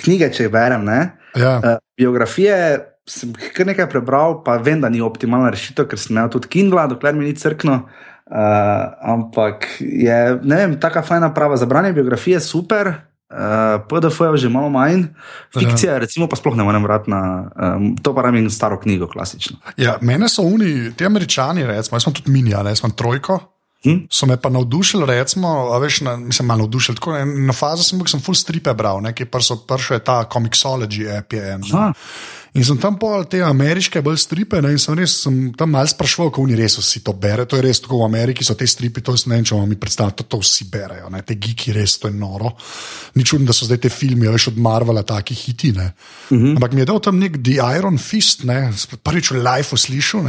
knjige, če jih berem. Ja. Uh, biografije sem kar nekaj prebral, pa vem, da ni optimalna rešitev, ker sem imel tudi Kindle, dokler mi ni crkno. Uh, ampak je, ne vem, tako fajna prava za branje biografije, super. uh, PDF-ja že malo manj, fikcija, ja. recimo, pa sploh ne morem vrati na um, to, pa rabim staro knjigo, klasično. Ja, mene so oni, ti američani, recimo, jaz sem tudi minija, jaz sem trojko. Hm? So me pa navdušili, recimo, veš, na, mislim, malo navdušili. Tako, ne, na fazi sem bil, sem full stripe bral, nekaj pa so prišel ta Comixology app. Je, In sem tam pol te ameriške bolj stripe ne, in sem res sem tam malce sprašval, kako oni res vsi to bere. To je res tako v Ameriki, so te stripe, to ne vem, če vam mi predstavljate, to, to vsi berejo, ne, te giki res, to je noro. Ni čudno, da so zdaj te filme, veš, od Marvela, taki hitine. Uh -huh. Ampak mi je dal tam nek The Iron Fist, ne, prvič v life slišal.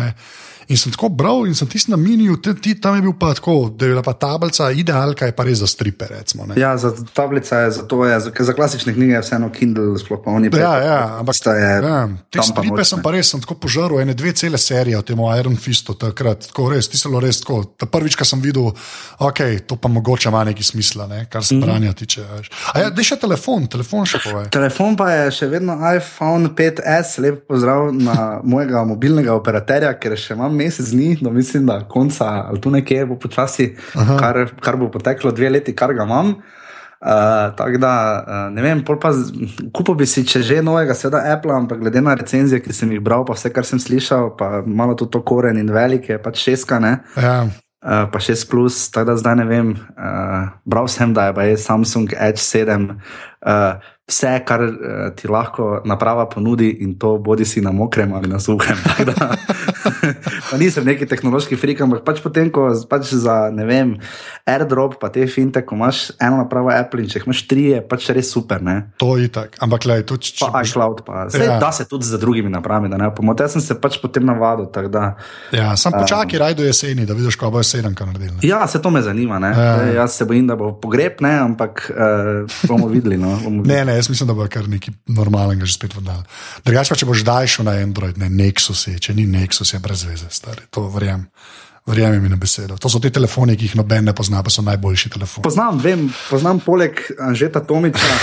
In sem tako bral, in sem tisti na miniju, tam je bil pa tako, da je bila pa tablica idealka, je pa res za stripe. Recimo, ja, za tablica je, za to je, za, za klasične knjige je vseeno Kindle, sploh pa oni pa. Ja, ja, ampak je, ja, te stripe sem pa res, sem tako požaril, ene dve cele serije o tem Iron Fistu, takrat, tako res, ti se lo res tako. Ta prvič, ko sem videl, ok, to pa mogoče ima neki smisla, ne, kar se mm -hmm. branja tiče. A ja, da še telefon, telefon še povej. Telefon pa je še vedno iPhone 5S, lep pozdrav na mojega mobilnega operaterja, ker še imam mesec dni, no mislim, da konca ali tu nekje bo počasi, kar, kar bo poteklo dve leti, kar ga imam. Uh, tako da, uh, ne vem, kupo bi si, če že novega, seveda Apple, ampak glede na recenzije, ki sem jih bral, pa vse, kar sem slišal, pa malo tudi to koren in velike, pač šeska, ne. Ja. Uh, pa šest plus, tako da zdaj ne vem. Uh, bral sem, da je pa je Samsung Edge 7. Uh, vse, kar uh, ti lahko naprava ponudi, in to bodi si na mokrem ali na suhem. nisem neki tehnološki frik, ampak pač potem, ko pač za ne vem, airdrop, pa te finte, ko imaš eno napravo Apple in če imaš tri, je pač res super. Ne? To je tako, ampak le tudi če. Pa iCloud, pa se ja. da se tudi za drugimi napravami, da ne pomote. Jaz sem se pač potem navadil. Da, ja, sam počakaj, um, raj do jeseni, da vidiš, kako bo jesen, kar naredil. Ja, se to me zanima. Ja. Jaz se bojim, da bo pogreb, ne, ampak uh, bomo videli. No, bomo videli. ne, ne, jaz mislim, da bo kar nekaj normalnega že spet vrnil. Drugače pa, če boš daj šel na Android, ne Nexus, je, če ni Nexus, je brez veze, stari. To verjamem. Verjamem mi na besedo. To so ti telefoni, ki jih noben ne pozna, pa so najboljši telefoni. Poznam, vem, poznam poleg Anžeta Tomiča.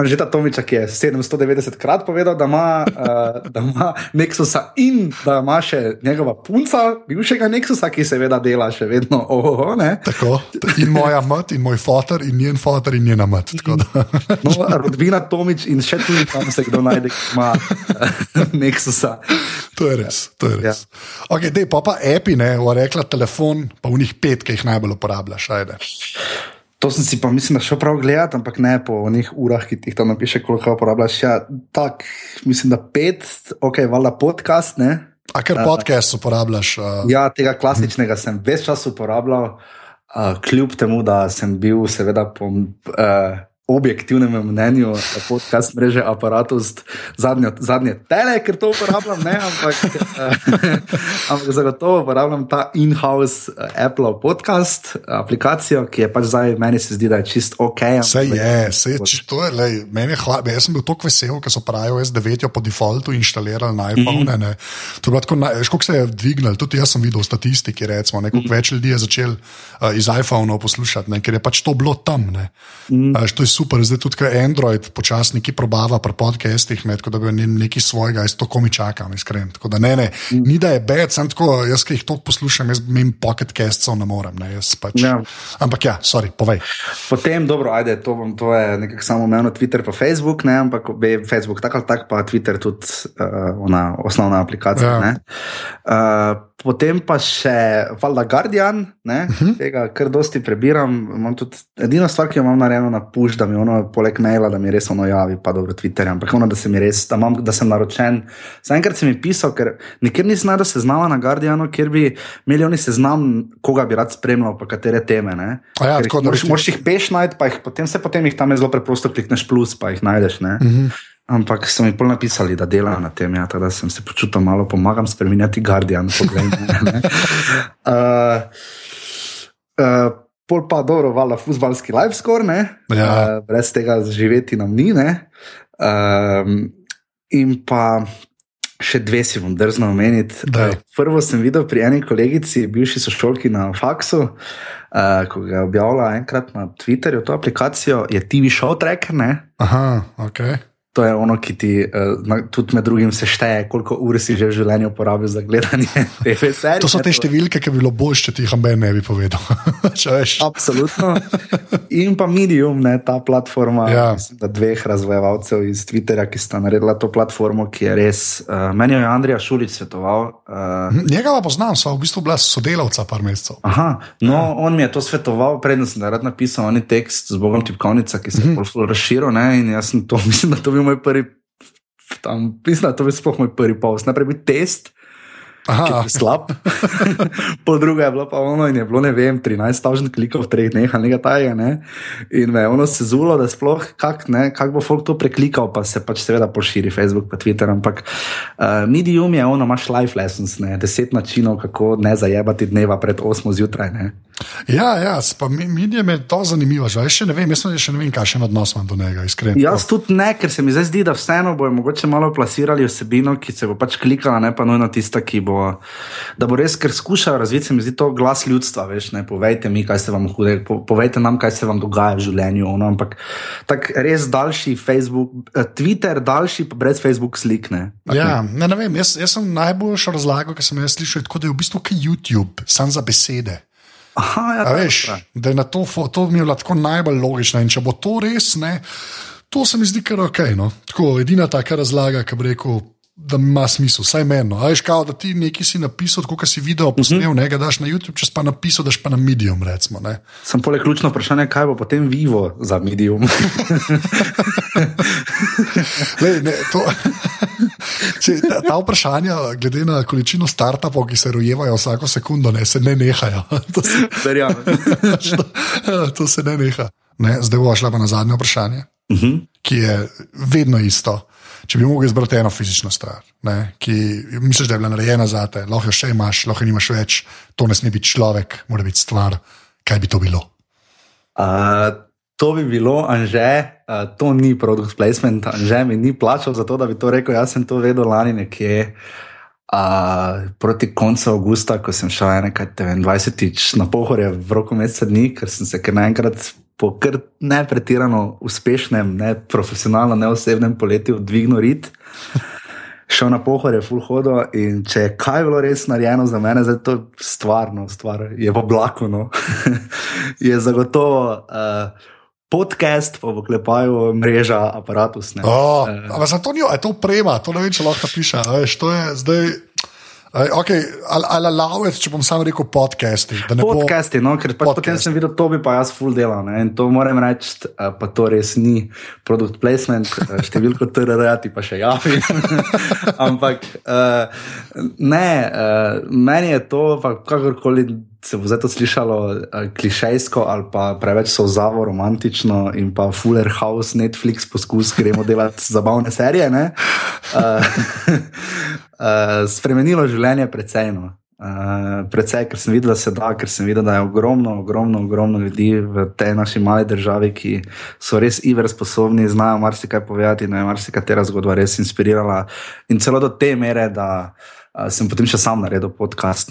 Anžeta Tomiča, ki je 790 krat povedal, da ima, uh, da ima Nexusa in da ima še njegova punca, bivšega Nexusa, ki seveda dela še vedno. Oh, oh, Tako, in moja mat, in moj fotor, in njen fotor, in njena mat. no, rodbina Tomič in še tudi tam se kdo najde, ki ima uh, Nexusa. To je res. To je res. Ja. Okay, dej, pa pa api, ne, rekla telefon, pa v njih pet, ki jih najbolj uporabljaš. Ajde. To sem si pa mislim, da šel prav gledati, ampak ne po njih urah, ki jih tam napiše, koliko uporabljaš. Ja, tak, mislim, da pet, ok, valjda podcast. Ne? A ker podcast uporabljaš? Uh... Ja, tega klasičnega hm. sem več časa uporabljal, uh, kljub temu, da sem bil seveda po. Uh, objektivnem mnenju, podcast mreže Apparatus, zadnje, zadnje tele, ker to uporabljam, ne, ampak, eh, ampak zagotovo uporabljam ta in-house eh, Apple podcast aplikacijo, ki je pač zdaj meni se zdi, da je čist ok. Vse je, vse je, to je, lej, meni je hladno, jaz sem bil tako vesel, ker so pravi S9 po defaultu inštalirali na iPhone. Mm -hmm. To je bilo tako, kako se je dvignil, tudi jaz sem videl statistike, recimo, nekaj mm -hmm. več ljudi je začel uh, iz iPhone poslušati, ne, ker je pač to bilo tam. Mm -hmm. uh, super, zdaj tudi Android počasni, ki probava pri podcestih, ne, tako da bi imel nekaj svojega, jaz to komi čakam, iskreno. Tako da ne, ne, mm. ni da je bed, sem tako, jaz ki jih to poslušam, jaz imam pocketcastov, ne morem. Ne, pač. ja. Ampak ja, sorry, povej. Potem, dobro, ajde, to, bom, to je nekako samo meni, Twitter pa Facebook, ne, ampak be, Facebook tako ali tako, pa Twitter tudi uh, ona osnovna aplikacija. Ja. Uh, potem pa še Valda Guardian, ne, uh mhm. -huh. tega kar dosti prebiram. Tudi, edina stvar, ki jo imam narejeno na push, da mi ono poleg maila, da mi res ono javi, pa dobro Twitter, ampak ono, da sem res, da, imam, da sem naročen. Zaenkrat sem jim pisal, ker nikjer nisem najdel seznama na Guardianu, kjer bi imeli oni seznam, koga bi rad spremljal, pa katere teme. Ja, tako, moraš, ti... moraš jih peš najti, pa jih potem se potem jih tam zelo preprosto klikneš plus, pa jih najdeš. Uh mhm. -huh. Ampak so mi pol napisali, da delajo na tem, ja, da sem se počutil malo, pomagam spremenjati Guardian. Poglej, ne, ne. Uh, uh, pol pa dobro, vala, futbalski live score, ne, ja. uh, brez tega živeti nam ni. Uh, in pa še dve si bom drzno omeniti. Prvo sem videl pri eni kolegici, bivši sošolki na faksu, uh, ko je objavila enkrat na Twitterju, to aplikacijo je TV Show Tracker. Aha, ok. To je ono, ki ti uh, tudi med drugim sešteje, koliko ur si že v življenju porabil za gledanje TV serij. To so te številke, ki bi bilo bolj, če ti jih ambe ne bi povedal. Absolutno. In pa Medium, ne, ta platforma, ja. mislim, dveh razvojevalcev iz Twitterja, ki sta naredila to platformo, ki je res. Uh, meni je Andrija Šulič svetoval. Uh, Njega pa poznam, so v bistvu bila sodelavca par mesecev. Aha, no, ja. on mi je to svetoval, predtem sem rad napisal, on je tekst z Bogom tipkovnica, ki se je mm -hmm. razširil. In jaz sem to, mislim, da to bi moj prvi, tam, mislim, da to bi sploh moj prvi post. Najprej bi test, slab. po druga je bilo pa ono in je bilo, ne vem, 13 tažnih klikov v treh dneh, nekaj tajega. Ne? In me je ono se zulo, da sploh kak, kak bo folk to preklikal, pa se pač seveda poširi Facebook, pa Twitter. Ampak uh, Medium je ono, imaš life lessons, ne? deset načinov, kako ne zajebati dneva pred 8 zjutraj. Ne? Ja, ja, pa Medium je to zanimivo, že še ne vem, jaz še ne vem, kakšen odnos imam do njega, iskreno. Jaz tudi ne, ker se mi zdaj zdi, da vseeno bojo mogoče malo plasirali vsebino, ki se bo pač klikala, ne pa nujno tista, ki bo da bo res, ker skušajo razviti, se mi zdi to glas ljudstva. Veš, povejte mi, kaj se vam hude, po, povejte nam, kaj se vam dogaja v življenju. No, ampak tak res daljši Facebook, eh, Twitter, daljši pa brez Facebook slik. Ne, ja, ne, ne vem, jaz, jaz sem najboljšo razlago, ki sem jo slišal, tako da je v bistvu kot YouTube, sam za besede. Aha, ja, veš, da je na to, to mi je lahko najbolj logično. In če bo to res, ne, to se mi zdi kar ok. No. Tako, edina taka razlaga, ki bi rekel da ima smisel, vsaj meni. Ali je škoda, da ti nekaj si napisal, kot si video posnel, uh -huh. ne ga daš na YouTube, če pa napisal, daš pa na Medium. Recimo, Sam poleg ključno vprašanje, kaj bo potem vivo za Medium. Lej, ne, to, če, ta, ta vprašanja, glede na količino startupov, ki se rojevajo vsako sekundo, ne, se ne nehajo. Verjamem. to se ne neha. Ne, zdaj bo šla pa na zadnje vprašanje, uh mhm. -huh. ki je vedno isto če bi mogel izbrati eno fizično stvar, ne, ki misliš, da je bila narejena za te, lahko jo še imaš, lahko jo nimaš več, to ne sme biti človek, mora biti stvar. Kaj bi to bilo? Uh, to bi bilo, anže, uh, to ni produkt placement, anže mi ni plačal za to, da bi to rekel. Jaz sem to vedel lani nekje. Uh, proti koncu avgusta, ko sem šel 21. na pohorje v roku meseca dni, ker sem se kar naenkrat po kar ne pretirano uspešnem, ne profesionalno, ne osebnem poletju dvignil rit. Šel na pohore, full hodo in če je kaj bilo res narejeno za mene, zdaj to stvarno, stvar je v oblaku. No. je zagotovo uh, podcast, pa v klepaju mreža, aparatus. Oh, uh, ampak za to ni, je to prema, to ne vem, če lahko piše. Veš, to je zdaj. Okay, ali ali lavec, če bom samo rekel podcasti. Podcasti, no, ker pač potem sem videl, to bi pa jaz full delal. Ne, in to moram reči, pa to res ni produkt placement, številko TRR, ti pa še javi. Ampak uh, ne, uh, meni je to, kakorkoli se bo zdaj to slišalo uh, klišejsko ali pa preveč sozavo, romantično in pa Fuller House, Netflix poskus, gremo delati zabavne serije. Uh, uh, spremenilo življenje precej. No. Uh, predvsej, ker sem videl, da se da, ker sem videl, da je ogromno, ogromno, ogromno ljudi v tej naši mali državi, ki so res iver sposobni, znajo marsikaj povedati, da je marsikatera zgodba res inspirirala. In celo do te mere, da uh, sem potem še sam naredil podcast.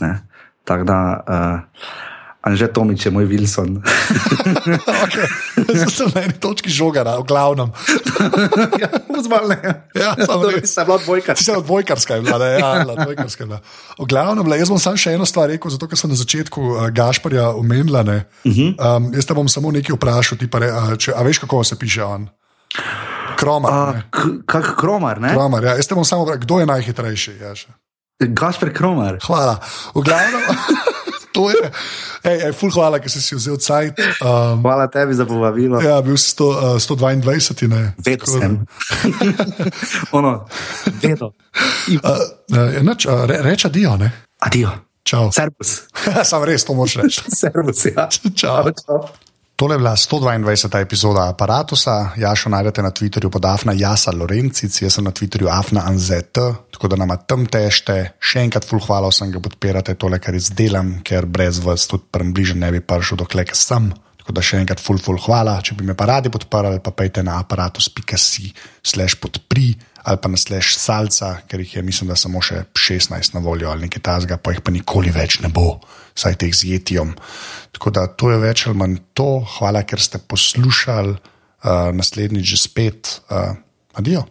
Tako da. Uh, Anže Tomič je moj Wilson. okay. Zdaj sem na eni točki žogara, v glavnem. ja, Zmalne. Ja, samo res. Sem bila dvojka. Si bila dvojkarska, bila, ne, ja, dvojkarska. Bila. V glavnem, le, jaz bom samo še eno stvar rekel, zato ker sem na začetku uh, Gašparja omenila. Uh mhm. -huh. um, jaz te bom samo nekaj vprašal, re, uh, če, a veš, kako se piše on? Kromar. Kak kromar, ne? Kromar, ja. Jaz te bom samo vprašal, kdo je najhitrejši? Ja, Gašpar kromar. Hvala. V glavnem. to je. Ej, ej, ful, hvala, ker si si vzel cajt. Um, hvala tebi za povabilo. Ja, bil si 100, uh, 122, ne. Vedo sem. ono, vedo. Uh, uh, uh, re, reč adijo, ne? Adijo. Čau. Servus. Sam res to moraš reči. Servus, ja. Čau. čau. Tole je bila 122. epizoda aparata. Jašo najdete na Twitterju pod Afna Jasa Lorencic, jaz sem na Twitterju Afna Anzet, tako da nam tam tešte. Še enkrat full hvala vsem, ki podpirate tole, kar izdelam, ker brez vas tudi približno ne bi prišel dokler sem. Tako da še enkrat full, full hvala. Če bi me pa radi podprli, pa pejte na aparatus.si slash podpri ali pa na slash salca, ker jih je, mislim, da samo še 16 na voljo ali nekaj tasga, pa jih pa nikoli več ne bo, saj teh z jetijom. Tako da to je več ali manj to. Hvala, ker ste poslušali, uh, naslednjič že spet. Uh, adijo.